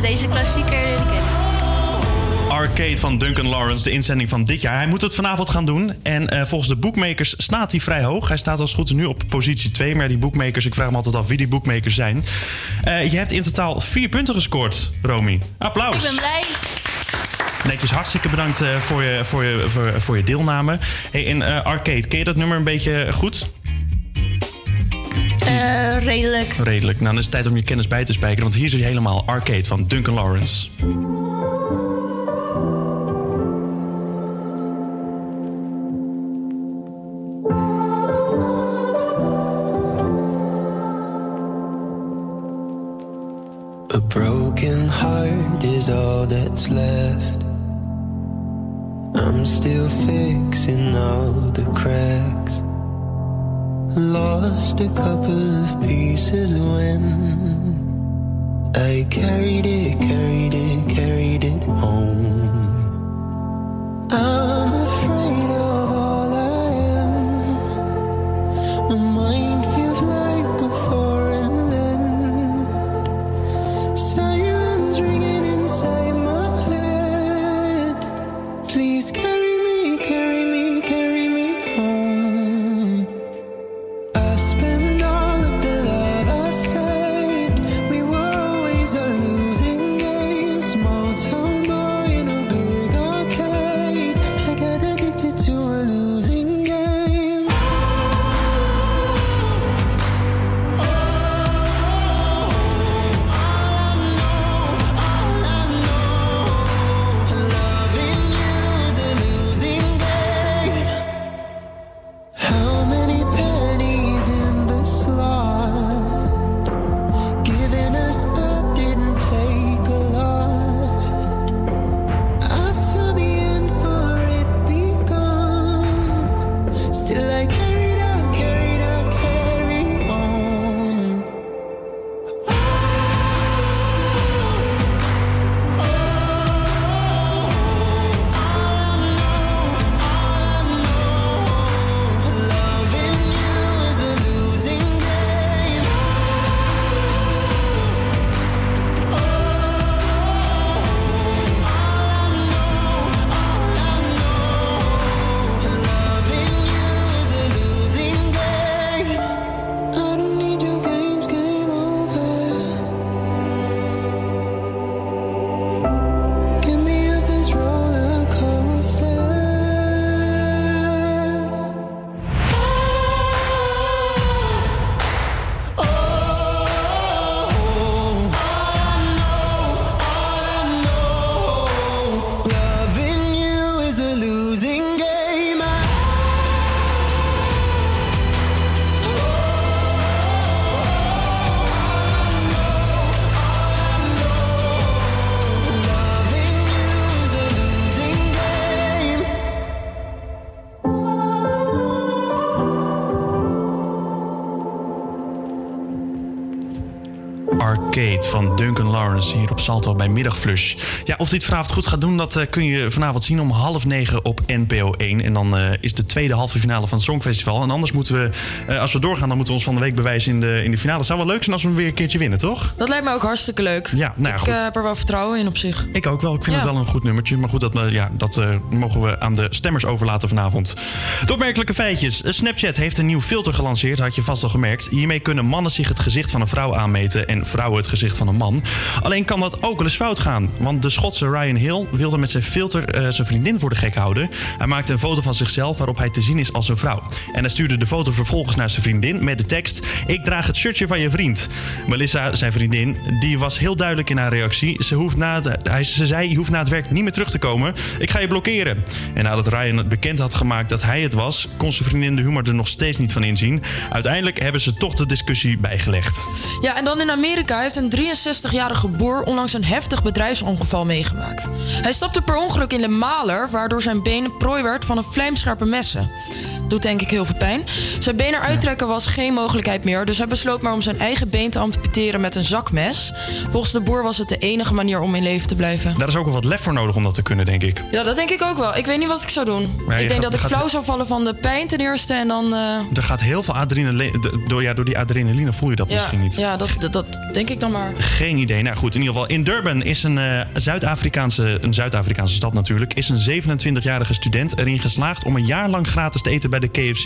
S25: Deze klassieker die ken ik.
S5: Arcade van Duncan Lawrence, de inzending van dit jaar. Hij moet het vanavond gaan doen. En eh, volgens de bookmakers staat hij vrij hoog. Hij staat als goed nu op positie 2. Maar die bookmakers, ik vraag me altijd af wie die bookmakers zijn. Eh, je hebt in totaal vier punten gescoord, Romy. Applaus.
S25: Ik ben blij.
S5: Netjes, hartstikke bedankt eh, voor, je, voor, je, voor, voor je deelname. Hey, in eh, Arcade, ken je dat nummer een beetje goed?
S25: Eh, redelijk.
S5: Redelijk. Nou, dan is het tijd om je kennis bij te spijkeren. Want hier zie je helemaal Arcade van Duncan Lawrence.
S15: A broken heart is all that's left. I'm still fixing all the cracks. Lost a couple of pieces when I carried it, carried it, carried it home. I'm
S5: Duncan Lawrence hier op Salto bij Middagflush. Ja, of dit vanavond goed gaat doen, dat eh, kun je vanavond zien om half negen op NPO 1. En dan eh, is de tweede halve finale van het Songfestival. En anders moeten we, eh, als we doorgaan, dan moeten we ons van de week bewijzen in de, in de finale. Het zou wel leuk zijn als we hem weer een keertje winnen, toch?
S6: Dat lijkt me ook hartstikke leuk.
S5: Ja, nou ja,
S6: ik
S5: goed.
S6: eh, heb er wel vertrouwen in op zich.
S5: Ik ook wel. Ik vind
S6: Ja.
S5: het wel een goed nummertje. Maar goed, dat, ja, dat mogen we aan de stemmers overlaten vanavond. De opmerkelijke feitjes. Snapchat heeft een nieuw filter gelanceerd, had je vast al gemerkt. Hiermee kunnen mannen zich het gezicht van een vrouw aanmeten en vrouwen het gezicht van een man. Alleen kan dat ook wel eens fout gaan. Want de Schotse Ryan Hill wilde met zijn filter eh, zijn vriendin voor de gek houden. Hij maakte een foto van zichzelf waarop hij te zien is als een vrouw. En hij stuurde de foto vervolgens naar zijn vriendin met de tekst: Ik draag het shirtje van je vriend. Melissa, zijn vriendin, die was heel duidelijk in haar reactie. Ze, hoeft na het- hij, ze zei: Je hoeft na het werk niet meer terug te komen. Ik ga je blokkeren. En nadat Ryan het bekend had gemaakt dat hij het was, kon zijn vriendin de humor er nog steeds niet van inzien. Uiteindelijk hebben ze toch de discussie bijgelegd.
S6: Ja, en dan in Amerika heeft een 63-jarige boer onlangs een heftig bedrijfsongeval meegemaakt. Hij stapte per ongeluk in de maler, waardoor zijn been prooi werd van een vlijmscherpe messen. Doet denk ik heel veel pijn. Zijn been eruit trekken was geen mogelijkheid meer, dus hij besloot maar om zijn eigen been te amputeren met een zakmes. Volgens de boer was het de enige manier om in leven te blijven.
S5: Daar is ook wel wat lef voor nodig om dat te kunnen, denk ik.
S6: Ja, dat denk ik ook wel. Ik weet niet wat ik zou doen. Ik denk
S5: gaat-
S6: dat ik
S5: gaat-
S6: flauw zou vallen van de pijn ten eerste en dan... eh,
S5: Er gaat heel veel adrenaline. Door, ja, door die adrenaline voel je dat
S6: ja,
S5: misschien niet.
S6: Ja, dat, dat, dat denk ik dan maar.
S5: Geen idee. Nou goed, in ieder geval in Durban is een eh, Zuid-Afrikaanse, een Zuid-Afrikaanse stad natuurlijk, is een 27-jarige student erin geslaagd om een jaar lang gratis te eten bij de KFC.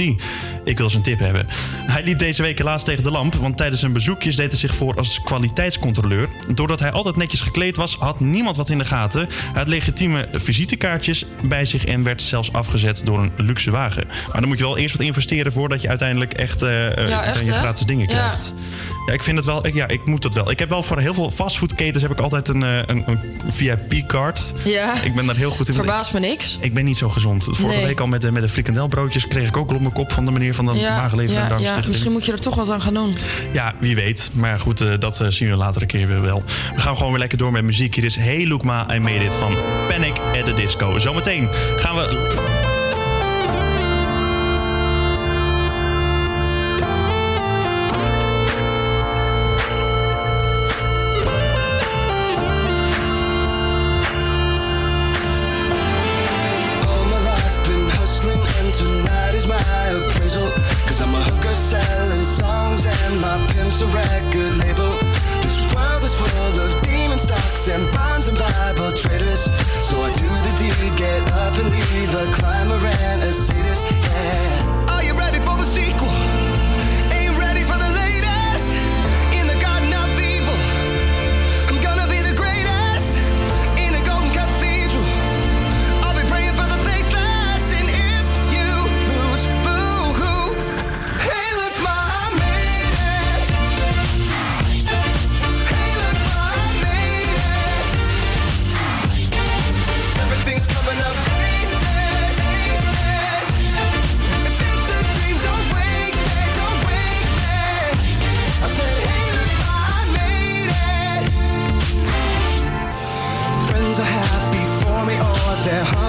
S5: Ik wil zijn tip hebben. Hij liep deze week helaas tegen de lamp, want tijdens zijn bezoekjes deed hij zich voor als kwaliteitscontroleur. Doordat hij altijd netjes gekleed was, had niemand wat in de gaten. Hij had legitieme visitekaartjes bij zich en werd zelfs afgezet door een luxe wagen. Maar dan moet je wel eerst wat investeren voordat je uiteindelijk echt, eh, eh,
S6: Ja, echt,
S5: dan je gratis dingen krijgt. Ja, ik vind het wel. Ik, ja, ik moet dat wel. Ik heb wel voor heel veel fastfoodketens heb ik altijd een, eh, een, een VIP-card.
S6: Ja.
S5: Ik ben daar heel goed in.
S6: Verbaast me niks.
S5: Ik, ben niet zo gezond. Vorige
S6: Nee.
S5: week al met de, met de frikandelbroodjes kreeg ik ook al op mijn kop van de meneer van de Magenlever en
S6: ja, ja, misschien moet je er toch wat aan gaan doen.
S5: Ja, wie weet. Maar ja, goed, eh, dat eh, zien we later een keer weer wel. We gaan gewoon weer lekker door met muziek. Hier is Hey Lookma, I Made It van Panic at the Disco. Zometeen gaan we...
S15: and my pimp's a record label. This world is full of demon stocks and bonds and Bible traders. So I do the deed, get up and leave a climber and a sadist, yeah. Are you ready for the sequel?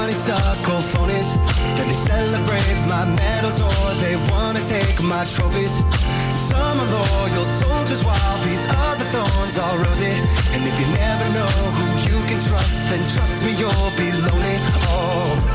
S15: Honeysuckle phonies. Then they celebrate my medals, or they wanna take my trophies. Some are loyal soldiers, while these other thorns are rosy. And if you never know who you can trust, then trust me, you'll be lonely. Oh,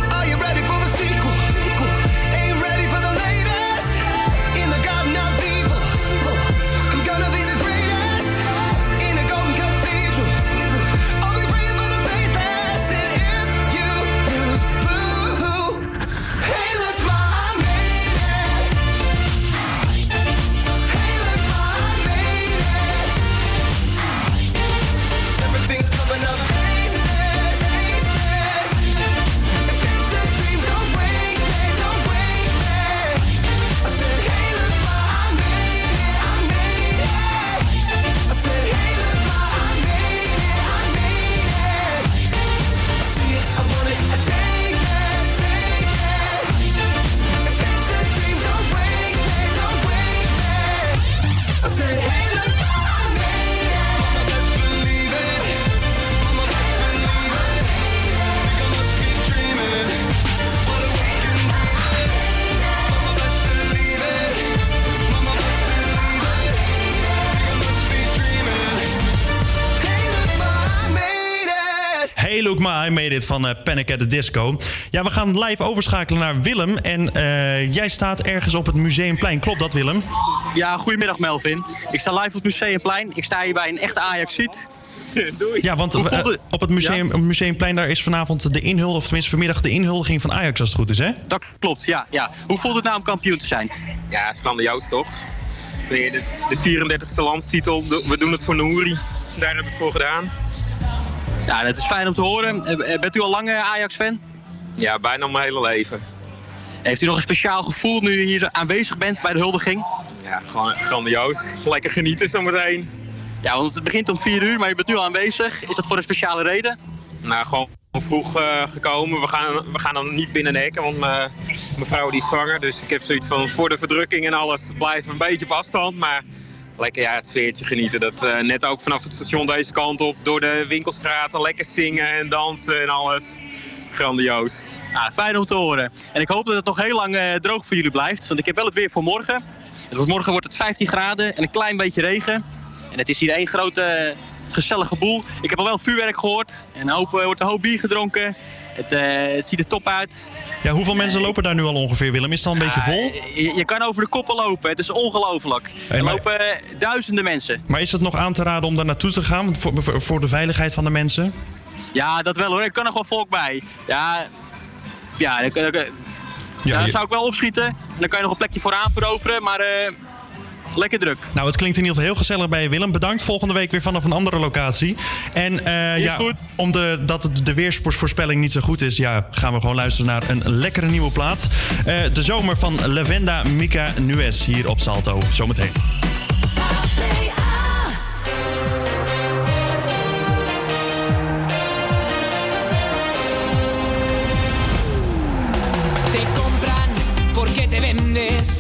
S5: Maar I made it van eh, Panic at the Disco. Ja, we gaan live overschakelen naar Willem. En eh, jij staat ergens op het Museumplein. Klopt dat, Willem?
S30: Ja, goedemiddag Melvin. Ik sta live op het Museumplein. Ik sta hier bij een echte Ajaxiet. Doei.
S5: Ja, want eh, op het museum, het Museumplein daar is vanavond de inhuldiging, of tenminste vanmiddag de inhuldiging van Ajax als het goed is, hè?
S30: Dat klopt, ja, ja. Hoe voelt het nou om kampioen te zijn?
S31: Ja, grandioos toch? De, de 34e landstitel. We doen het voor Nouri. Daar hebben we het voor gedaan.
S30: Ja, dat is fijn om te horen. Eh, eh, Bent u al lang eh, Ajax-fan?
S31: Ja, bijna mijn hele leven.
S30: Heeft u nog een speciaal gevoel nu u hier aanwezig bent bij de huldiging?
S31: Ja, gewoon grandioos. Lekker genieten zometeen.
S30: Ja, want het begint om 4 uur, maar je bent nu al aanwezig. Is dat voor een speciale reden?
S31: Nou, gewoon vroeg gekomen. We gaan, we gaan dan niet binnen de hekken, want mijn mijn vrouw die is zwanger. Dus ik heb zoiets van voor de verdrukking en alles blijven een beetje op afstand. Maar lekker ja, het sfeertje genieten. Dat eh, net ook vanaf het station deze kant op, door de winkelstraten, lekker zingen en dansen en alles. Grandioos.
S30: Fijn om te horen. En ik hoop dat het nog heel lang eh, droog voor jullie blijft. Want ik heb wel het weer voor morgen. Dus morgen wordt het 15 graden en een klein beetje regen. En het is hier één grote gezellige boel. Ik heb al wel vuurwerk gehoord. En hoop, eh, wordt een hoop bier gedronken. Het, eh, het ziet er top uit.
S5: Ja, hoeveel mensen lopen daar nu al ongeveer, Willem? Is het al een beetje vol?
S30: Je, je kan over de koppen lopen. Het is ongelooflijk.
S5: Hey,
S30: er
S5: maar-
S30: lopen eh, duizenden mensen.
S5: Maar is het nog aan te raden om daar naartoe te gaan voor, voor, voor de veiligheid van de mensen?
S30: Ja, dat wel hoor. Er kan nog wel volk bij. Ja, ja, dan, zou ik wel opschieten. En dan kan je nog een plekje vooraan veroveren. Maar eh, lekker druk.
S5: Nou, het klinkt in ieder geval heel gezellig bij je, Willem. Bedankt. Volgende week weer vanaf een andere locatie. En eh, ja,
S30: goed.
S5: om de, dat het- de weersvoorspelling niet zo goed is, ja, gaan we gewoon luisteren naar een lekkere nieuwe plaat. Eh, de zomer van Lavenda Mika Nuez hier op Salto. Zometeen.
S8: Te compran porque te vendes,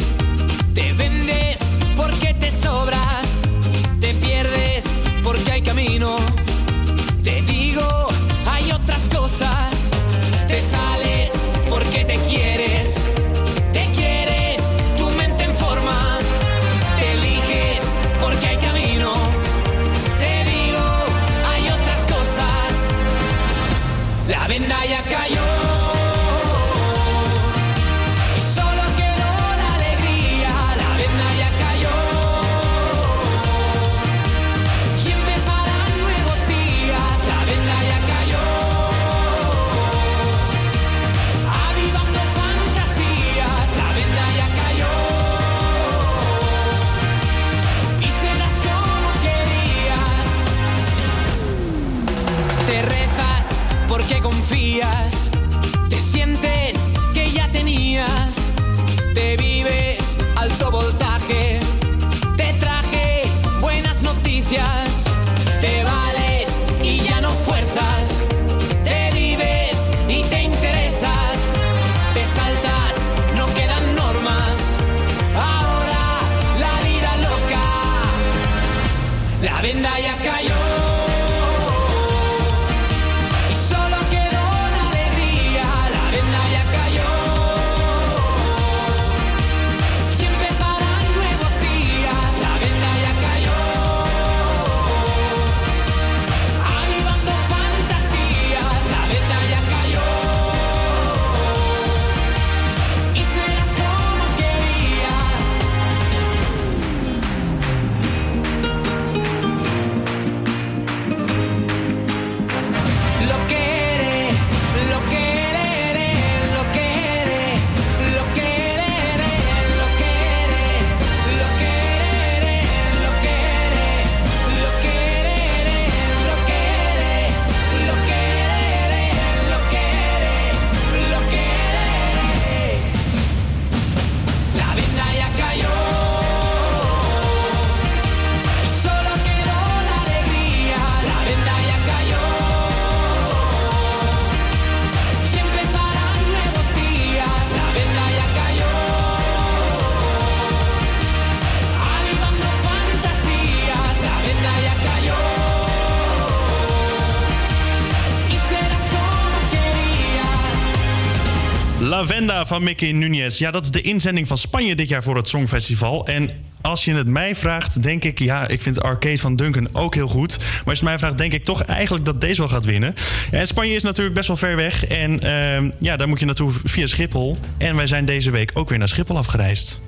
S5: van Mickey Nunez. Ja, dat is de inzending van Spanje dit jaar voor het Songfestival. En Als je het mij vraagt, denk ik... Ja, ik vind Arcade van Duncan ook heel goed. Maar als je het mij vraagt, denk ik toch eigenlijk dat deze wel gaat winnen. En Spanje is natuurlijk best wel ver weg. En ehm, ja, daar moet je naartoe via Schiphol. En wij zijn deze week ook weer naar Schiphol afgereisd.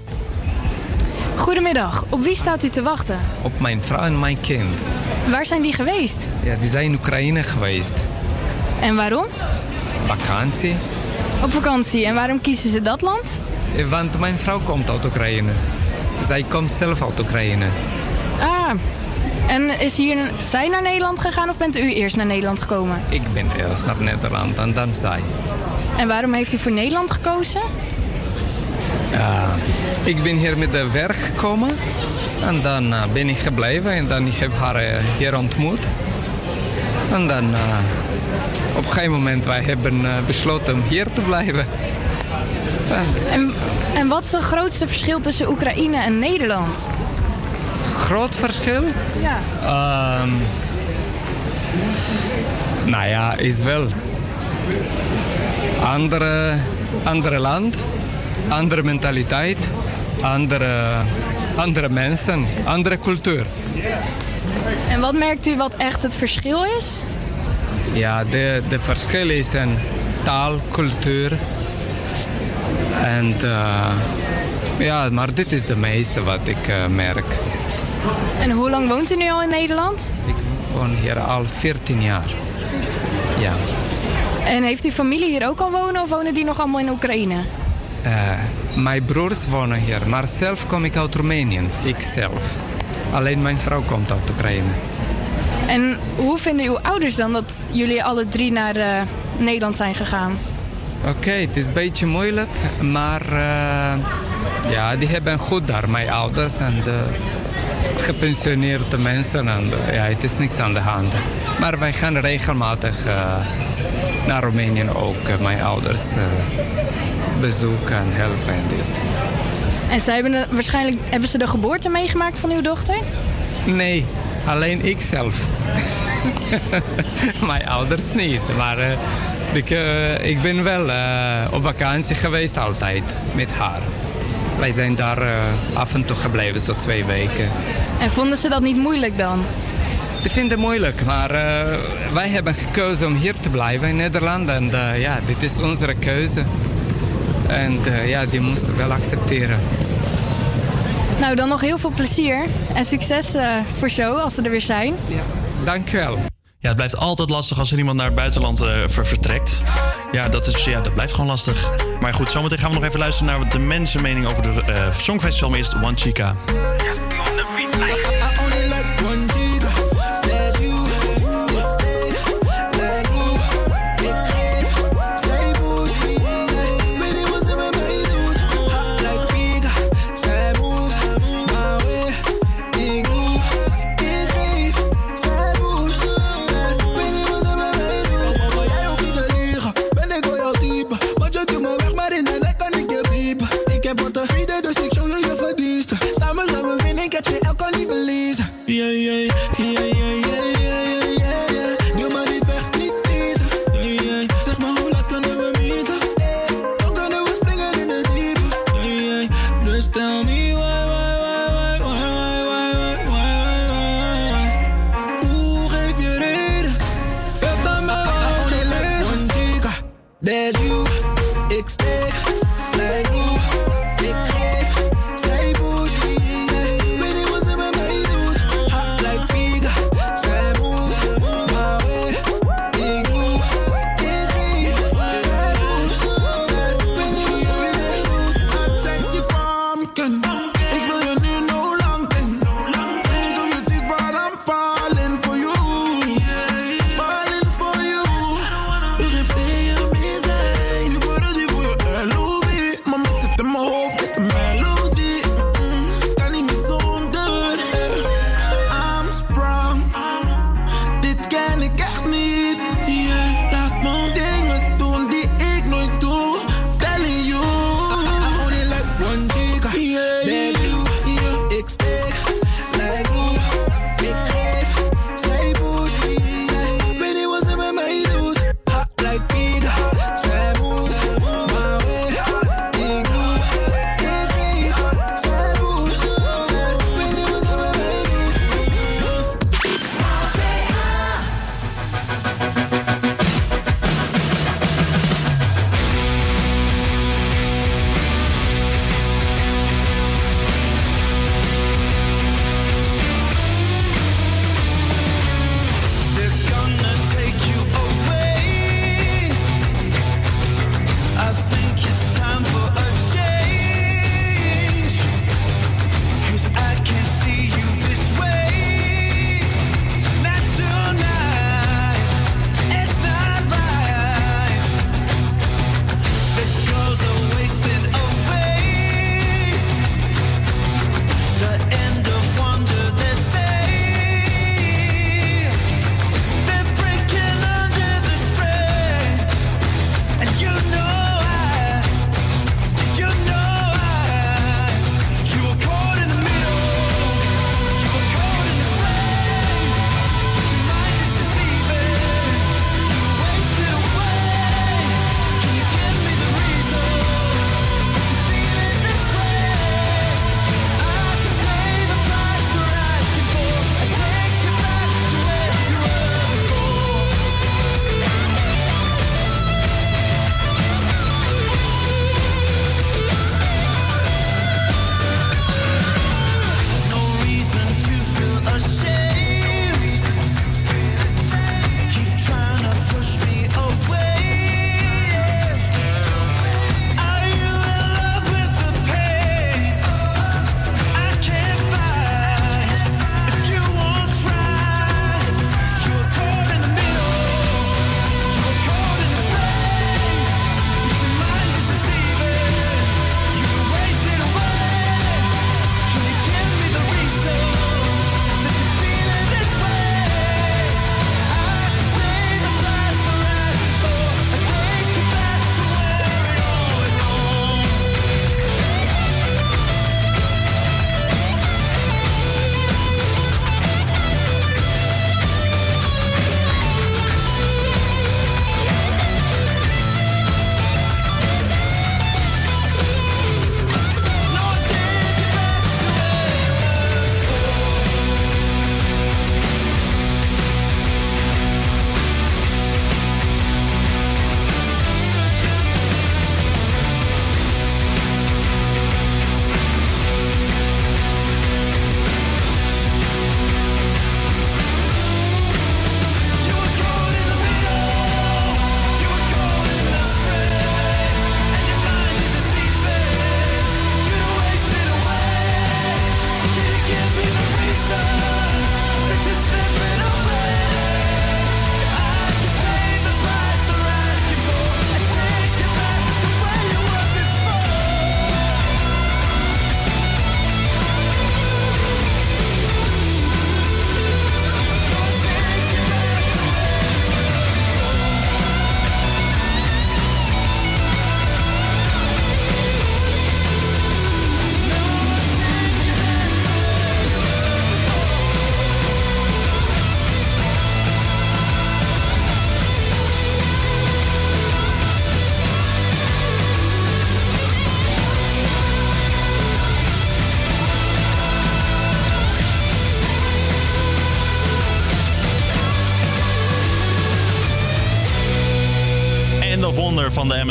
S32: Goedemiddag, op wie staat u te wachten?
S33: Op mijn vrouw en mijn kind.
S32: Waar zijn die geweest?
S33: Ja, die zijn in Oekraïne geweest.
S32: En waarom?
S33: Vakantie.
S32: Op vakantie. En waarom kiezen ze dat land?
S33: Eh, Want mijn vrouw komt uit Oekraïne. Zij komt zelf uit Oekraïne.
S32: Ah, en is hier zij naar Nederland gegaan of bent u eerst naar Nederland gekomen?
S33: Ik ben eerst naar Nederland en dan zij.
S32: En waarom heeft u voor Nederland gekozen?
S33: Ja, ik ben hier met de werk gekomen. En dan eh, ben ik gebleven en dan ik heb haar eh, hier ontmoet. En dan eh, op een gegeven moment wij hebben eh, besloten om hier te blijven.
S32: En, en wat is het grootste verschil tussen Oekraïne en Nederland?
S33: Groot verschil?
S32: Ja.
S33: Ehm, nou ja, is wel. Andere, andere land, andere mentaliteit, andere, andere mensen, andere cultuur.
S32: En wat merkt u wat echt het verschil is?
S33: Ja, de, de verschil is een taal, cultuur. En eh, ja, maar dit is de meeste wat ik eh, merk.
S32: En hoe lang woont u nu al in Nederland?
S33: Ik woon hier al 14 jaar. Ja.
S32: En heeft uw familie hier ook al wonen of wonen die nog allemaal in Oekraïne?
S33: Eh, mijn broers wonen hier, maar zelf kom ik uit Roemenië. Ik zelf. Alleen mijn vrouw komt uit Oekraïne.
S32: En hoe vinden uw ouders dan dat jullie alle drie naar eh, Nederland zijn gegaan?
S33: Oké, het is een beetje moeilijk, maar eh, ja, die hebben goed daar, mijn ouders en de gepensioneerde mensen. En ja, het is niks aan de hand. Maar wij gaan regelmatig eh, naar Roemenië ook, mijn ouders bezoeken en helpen en dit.
S32: En zij hebben de- waarschijnlijk hebben ze de geboorte meegemaakt van uw dochter?
S33: Nee, alleen ik zelf. Mijn ouders niet, maar eh, ik, eh, ik ben wel eh, op vakantie geweest altijd met haar. Wij zijn daar eh, af en toe gebleven, zo twee weken.
S32: En vonden ze dat niet moeilijk dan?
S33: Ik vind het moeilijk, maar eh, wij hebben gekozen om hier te blijven in Nederland. En eh, ja, dit is onze keuze. En eh, ja, die moesten we wel accepteren.
S32: Nou, dan nog heel veel plezier en succes eh, voor show als ze er weer zijn.
S33: Dankjewel.
S5: Ja, het blijft altijd lastig als er iemand naar het buitenland eh, ver- vertrekt. Ja dat, is, ja, dat blijft gewoon lastig. Maar goed, zometeen gaan we nog even luisteren naar de mensenmening over de eh Songfestival. Maar eerst One Chica.
S15: I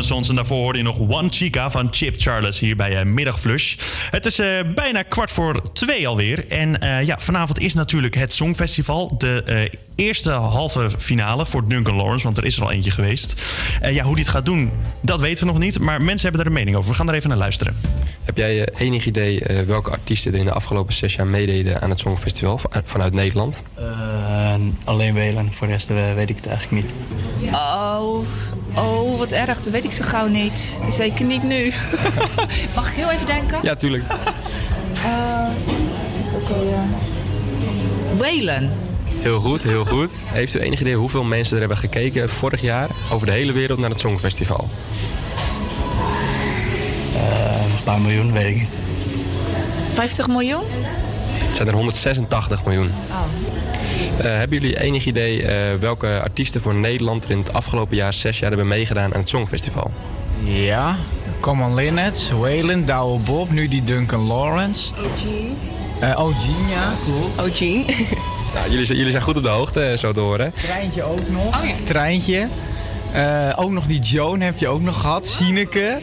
S5: Amazons. En daarvoor hoorde je nog One Chica van Chip Charles hier bij eh, Middagflush. Het is eh, bijna kwart voor twee alweer. En eh, ja, vanavond is natuurlijk het Songfestival. De eh, eerste halve finale voor Duncan Lawrence, want er is er al eentje geweest. Ja, hoe die het gaat doen, dat weten we nog niet. Maar mensen hebben er een mening over. We gaan er even naar luisteren.
S34: Heb jij enig idee eh, welke artiesten er in de afgelopen zes jaar meededen aan het Songfestival van- vanuit Nederland?
S35: Alleen Welen, voor de rest weet ik het eigenlijk niet.
S4: Oh, oh, wat erg. Dat weet ik zo gauw niet. Zeker niet nu. Mag ik heel even denken?
S34: Ja, tuurlijk.
S4: Eh, ook alweer? Welen.
S34: Heel goed, heel goed. Heeft u enig idee hoeveel mensen er hebben gekeken vorig jaar over de hele wereld naar het Songfestival?
S35: Eh, een paar miljoen, weet ik niet.
S4: 50 miljoen?
S34: Het zijn er 186 miljoen.
S4: Oh.
S34: Eh, hebben jullie enig idee eh, welke artiesten voor Nederland er in het afgelopen jaar zes jaar hebben meegedaan aan het Songfestival?
S36: Ja, Common Linnets, Waylon, Douwe Bob, nu die Duncan Lawrence.
S37: Eugene.
S36: Eh oh, Jean, ja, klopt.
S37: Eugene.
S34: Nou, jullie, zijn- jullie zijn goed op de hoogte, eh, zo te horen.
S36: Treintje ook nog. Treintje. Eh, ook nog die Joan heb je ook nog gehad. Sineke.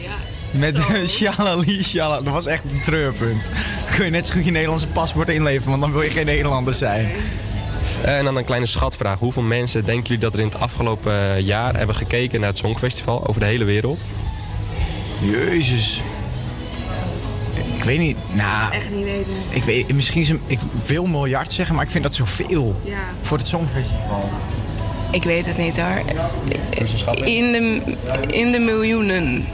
S36: Met Shalali, Shalala. Dat was echt een treurpunt. Kun je net zo goed je Nederlandse paspoort inleveren, want dan wil je geen Nederlander zijn.
S34: En dan een kleine schatvraag. Hoeveel mensen denken jullie dat er in het afgelopen eh, jaar hebben gekeken naar het Songfestival over de hele wereld?
S36: Jezus. Ik weet niet. Nou,
S37: Echt niet weten.
S36: ik weet, misschien is ik wil miljard zeggen, maar ik vind dat zoveel.
S37: Ja.
S36: Voor het Songfestival.
S37: Ik weet het niet hoor. In de, in de miljoenen.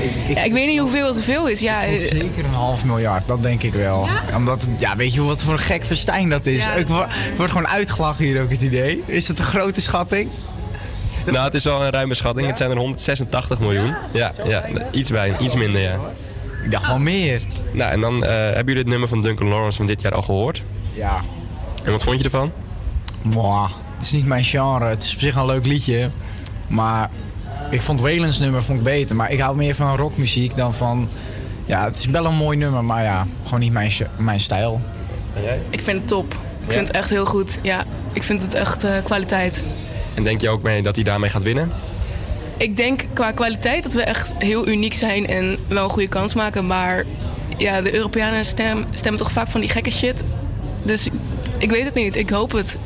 S37: Ehm, ja, ik weet niet hoeveel het te veel is. Ja,
S36: Ik
S37: eh,
S36: zeker een half miljard, dat denk ik wel. Omdat, ja, weet je wat voor een gek festijn dat is?
S37: Ja,
S36: ik word, ik word gewoon uitgelachen hier ook het idee. Is het een grote schatting?
S34: Nou, het is wel een ruime schatting. Het zijn er 186 miljoen. Ja, ja iets, bij, iets minder, ja.
S36: Ik dacht wel meer.
S34: Nou, en dan eh, hebben jullie het nummer van Duncan Lawrence van dit jaar al gehoord?
S36: Ja.
S34: En wat vond je ervan?
S36: Mwah, het is niet mijn genre. Het is op zich een leuk liedje. Maar ik vond Waylon's nummer vond ik beter. Maar ik hou meer van rockmuziek dan van... Ja, het is wel een mooi nummer, maar ja, gewoon niet mijn, mijn stijl.
S34: En jij?
S37: ik vind het top. Ik
S36: Ja?
S37: vind het echt heel goed. Ja, ik vind het echt eh, kwaliteit.
S34: En denk je ook mee dat hij daarmee gaat winnen?
S37: Ik denk qua kwaliteit dat we echt heel uniek zijn en wel een goede kans maken. Maar ja, de Europeanen stem, stemmen toch vaak van die gekke shit. Dus ik weet het niet. Ik hoop het.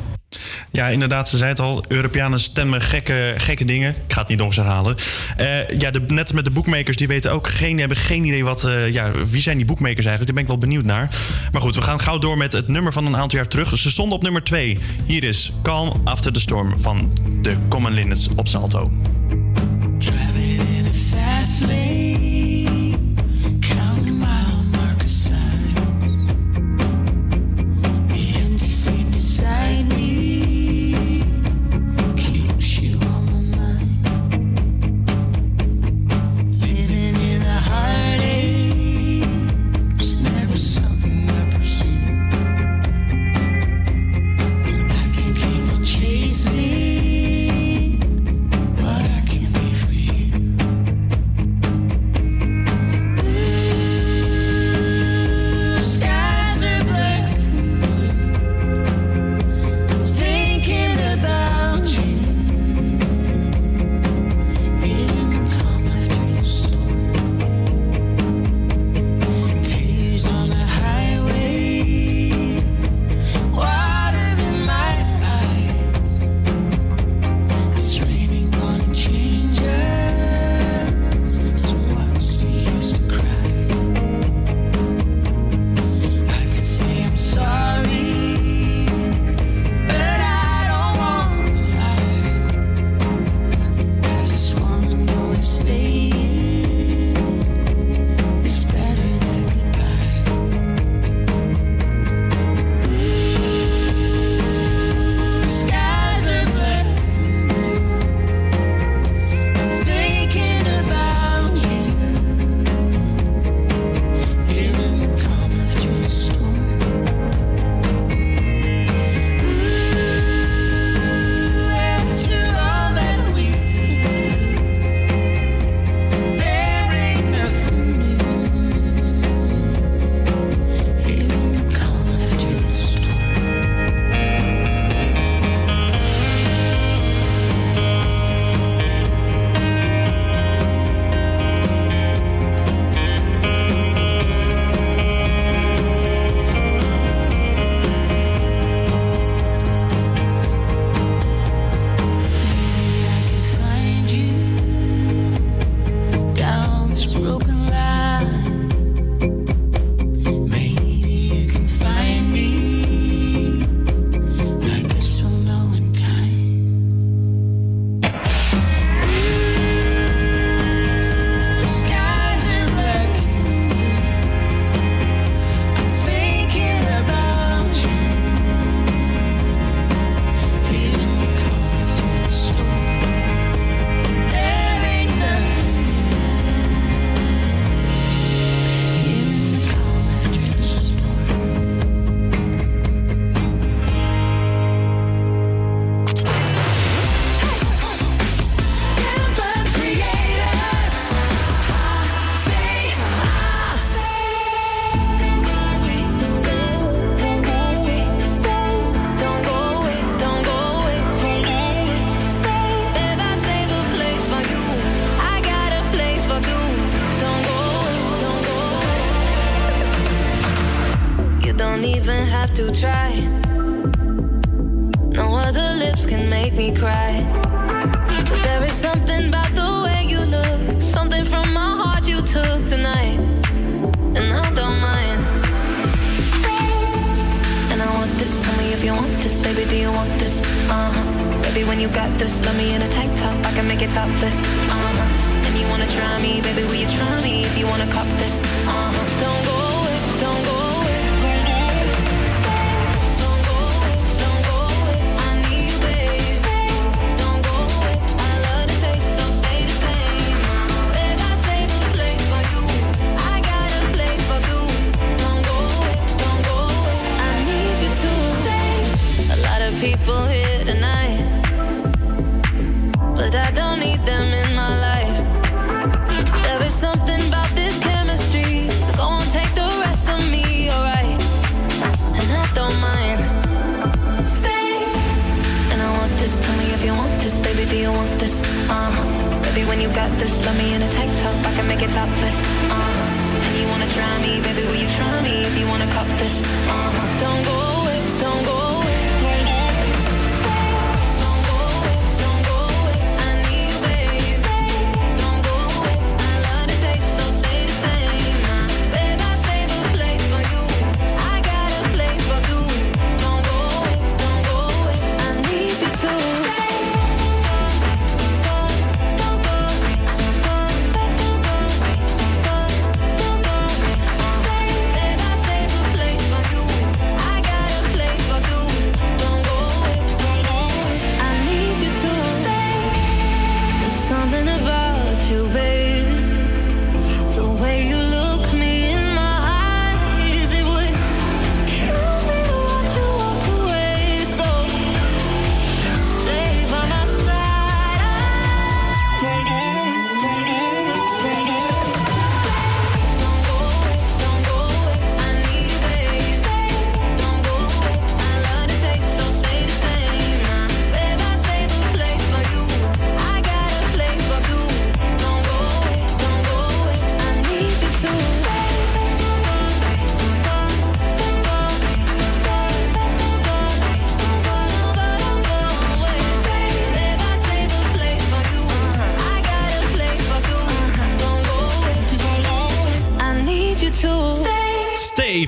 S5: Ja, inderdaad, ze zei het al. Europeanen stemmen gekke, gekke dingen. Ik ga het niet nog eens herhalen. Eh, ja, net met de boekmakers, die weten ook geen, hebben geen idee wat. eh, ja, wie zijn die boekmakers eigenlijk? Daar ben ik wel benieuwd naar. Maar goed, we gaan gauw door met het nummer van een aantal jaar terug. Ze stonden op nummer 2. Hier is Calm After the Storm van de Common Linnets op Salto.
S14: in a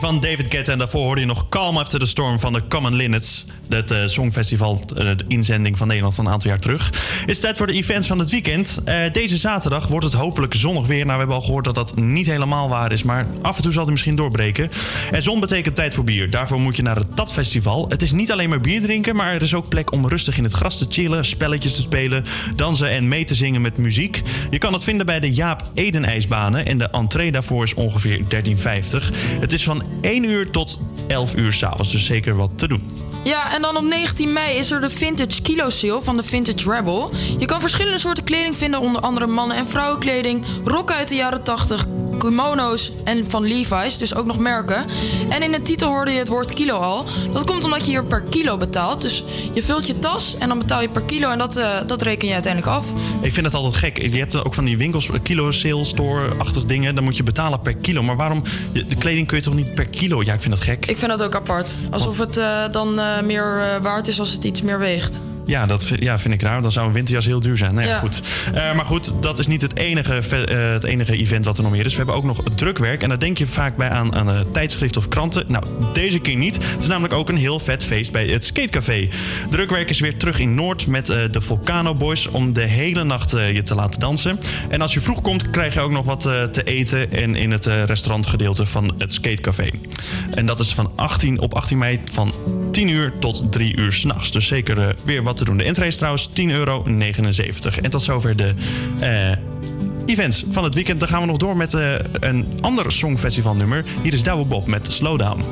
S5: van David En daarvoor hoorde je nog Calm After the Storm van de Common Linnets. Het eh, Songfestival, eh, de inzending van Nederland van een aantal jaar terug. Het is tijd voor de events van het weekend. Eh, deze zaterdag wordt het hopelijk zonnig weer. Nou, we hebben al gehoord dat dat niet helemaal waar is. Maar af en toe zal die misschien doorbreken. En zon betekent tijd voor bier. Daarvoor moet je naar het Tapfestival. Het is niet alleen maar bier drinken, maar er is ook plek om rustig in het gras te chillen, spelletjes te spelen, dansen en mee te zingen met muziek. Je kan het vinden bij de Jaap Eden-ijsbanen en de entree daarvoor is ongeveer 13,50. Het is van 1 uur tot 11 uur s'avonds, dus zeker wat te doen.
S6: Ja, en dan op 19 mei is er de Vintage Kilo Sale van de Vintage Rebel. Je kan verschillende soorten kleding vinden, onder andere mannen- en vrouwenkleding, rokken uit de jaren 80, kimono's en van Levi's, dus ook nog merken. En in de titel hoorde je het woord kilo al. Dat komt omdat je hier per kilo betaalt. Dus je vult je tas en dan betaal je per kilo en dat, eh, dat reken je uiteindelijk af.
S5: Ik vind het altijd gek. Je hebt ook van die winkels, kilo sale store-achtig dingen. Dan moet je betalen per kilo. Maar waarom? De kleding kun je toch niet per kilo? Ja, ik vind dat gek.
S6: Ik vind dat ook apart. Alsof het eh, dan eh, meer eh, waard is als het iets meer weegt.
S5: Ja, dat vind, ja, vind ik raar. Dan zou een winterjas heel duur zijn. Nou ja, goed. Eh, maar goed, dat is niet het enige, eh, het enige event wat er nog meer is. We hebben ook nog drukwerk. En daar denk je vaak bij aan, aan eh, tijdschriften of kranten. Nou, deze keer niet. Het is namelijk ook een heel vet feest bij het Skatecafé. Drukwerk is weer terug in Noord met de Volcano Boys... om de hele nacht je te laten dansen. En als je vroeg komt, krijg je ook nog wat te eten... en in het restaurantgedeelte van het Skatecafé. En dat is van 18, op 18 mei van 10 uur tot 3 uur s'nachts. Dus zeker weer wat te doen. De is trouwens 10,79 euro. En tot zover de eh, events van het weekend. Dan gaan we nog door met eh, een ander songfestivalnummer. Hier is Douwe Bob met Slowdown.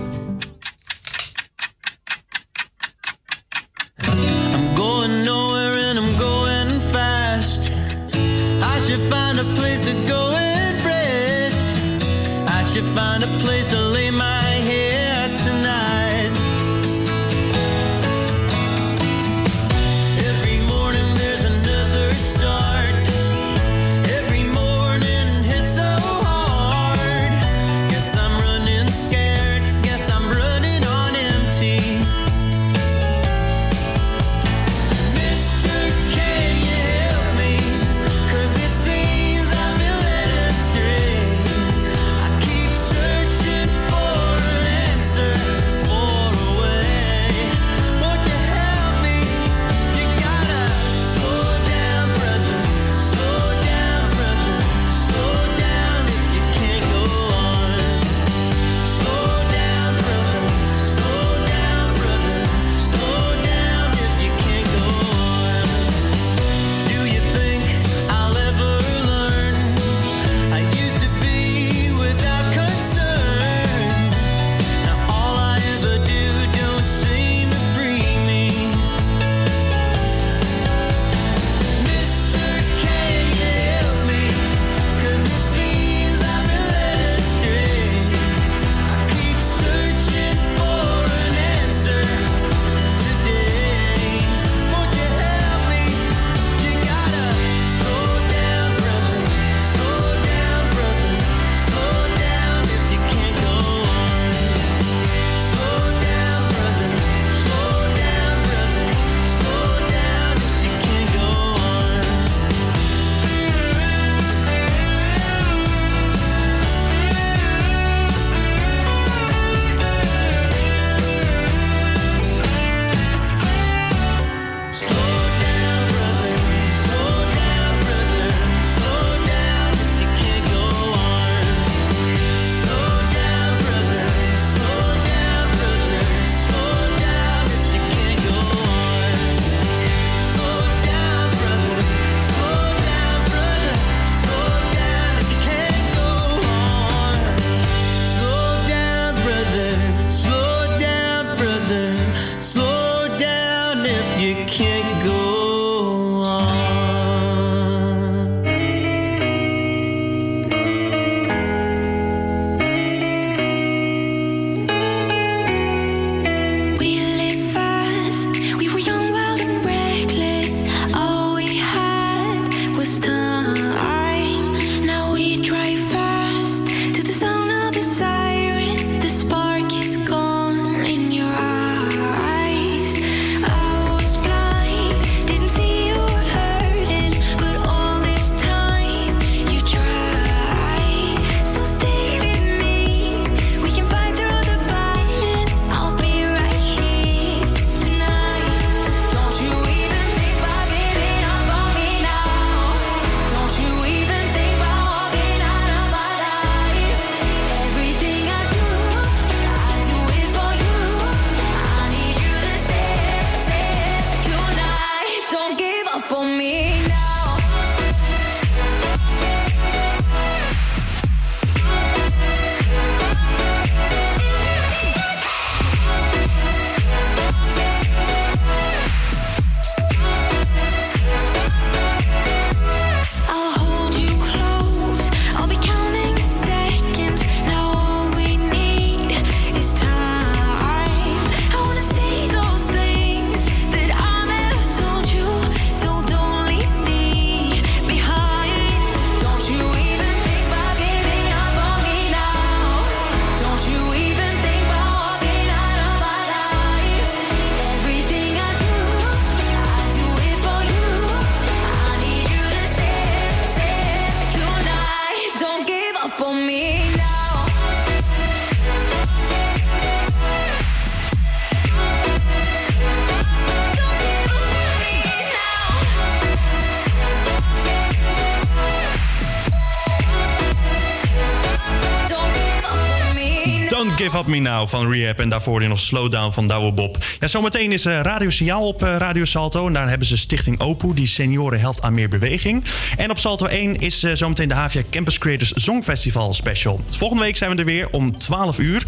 S5: Give Up Me Now van Rehab. En daarvoor nog Slowdown van Douwe Bob. Ja, zometeen is eh, Radio Signaal op eh, Radio Salto. En daar hebben ze Stichting OPU, die senioren helpt aan meer beweging. En op Salto 1 is eh, zometeen de Havia Campus Creators Songfestival special. Volgende week zijn we er weer om 12 uur.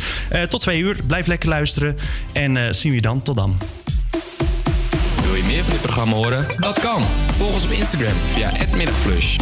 S5: Tot 2 uur. Blijf lekker luisteren. En zien we je dan. Tot dan.
S34: Wil je meer van dit programma horen? Dat kan. Volg ons op Instagram via @middagflush.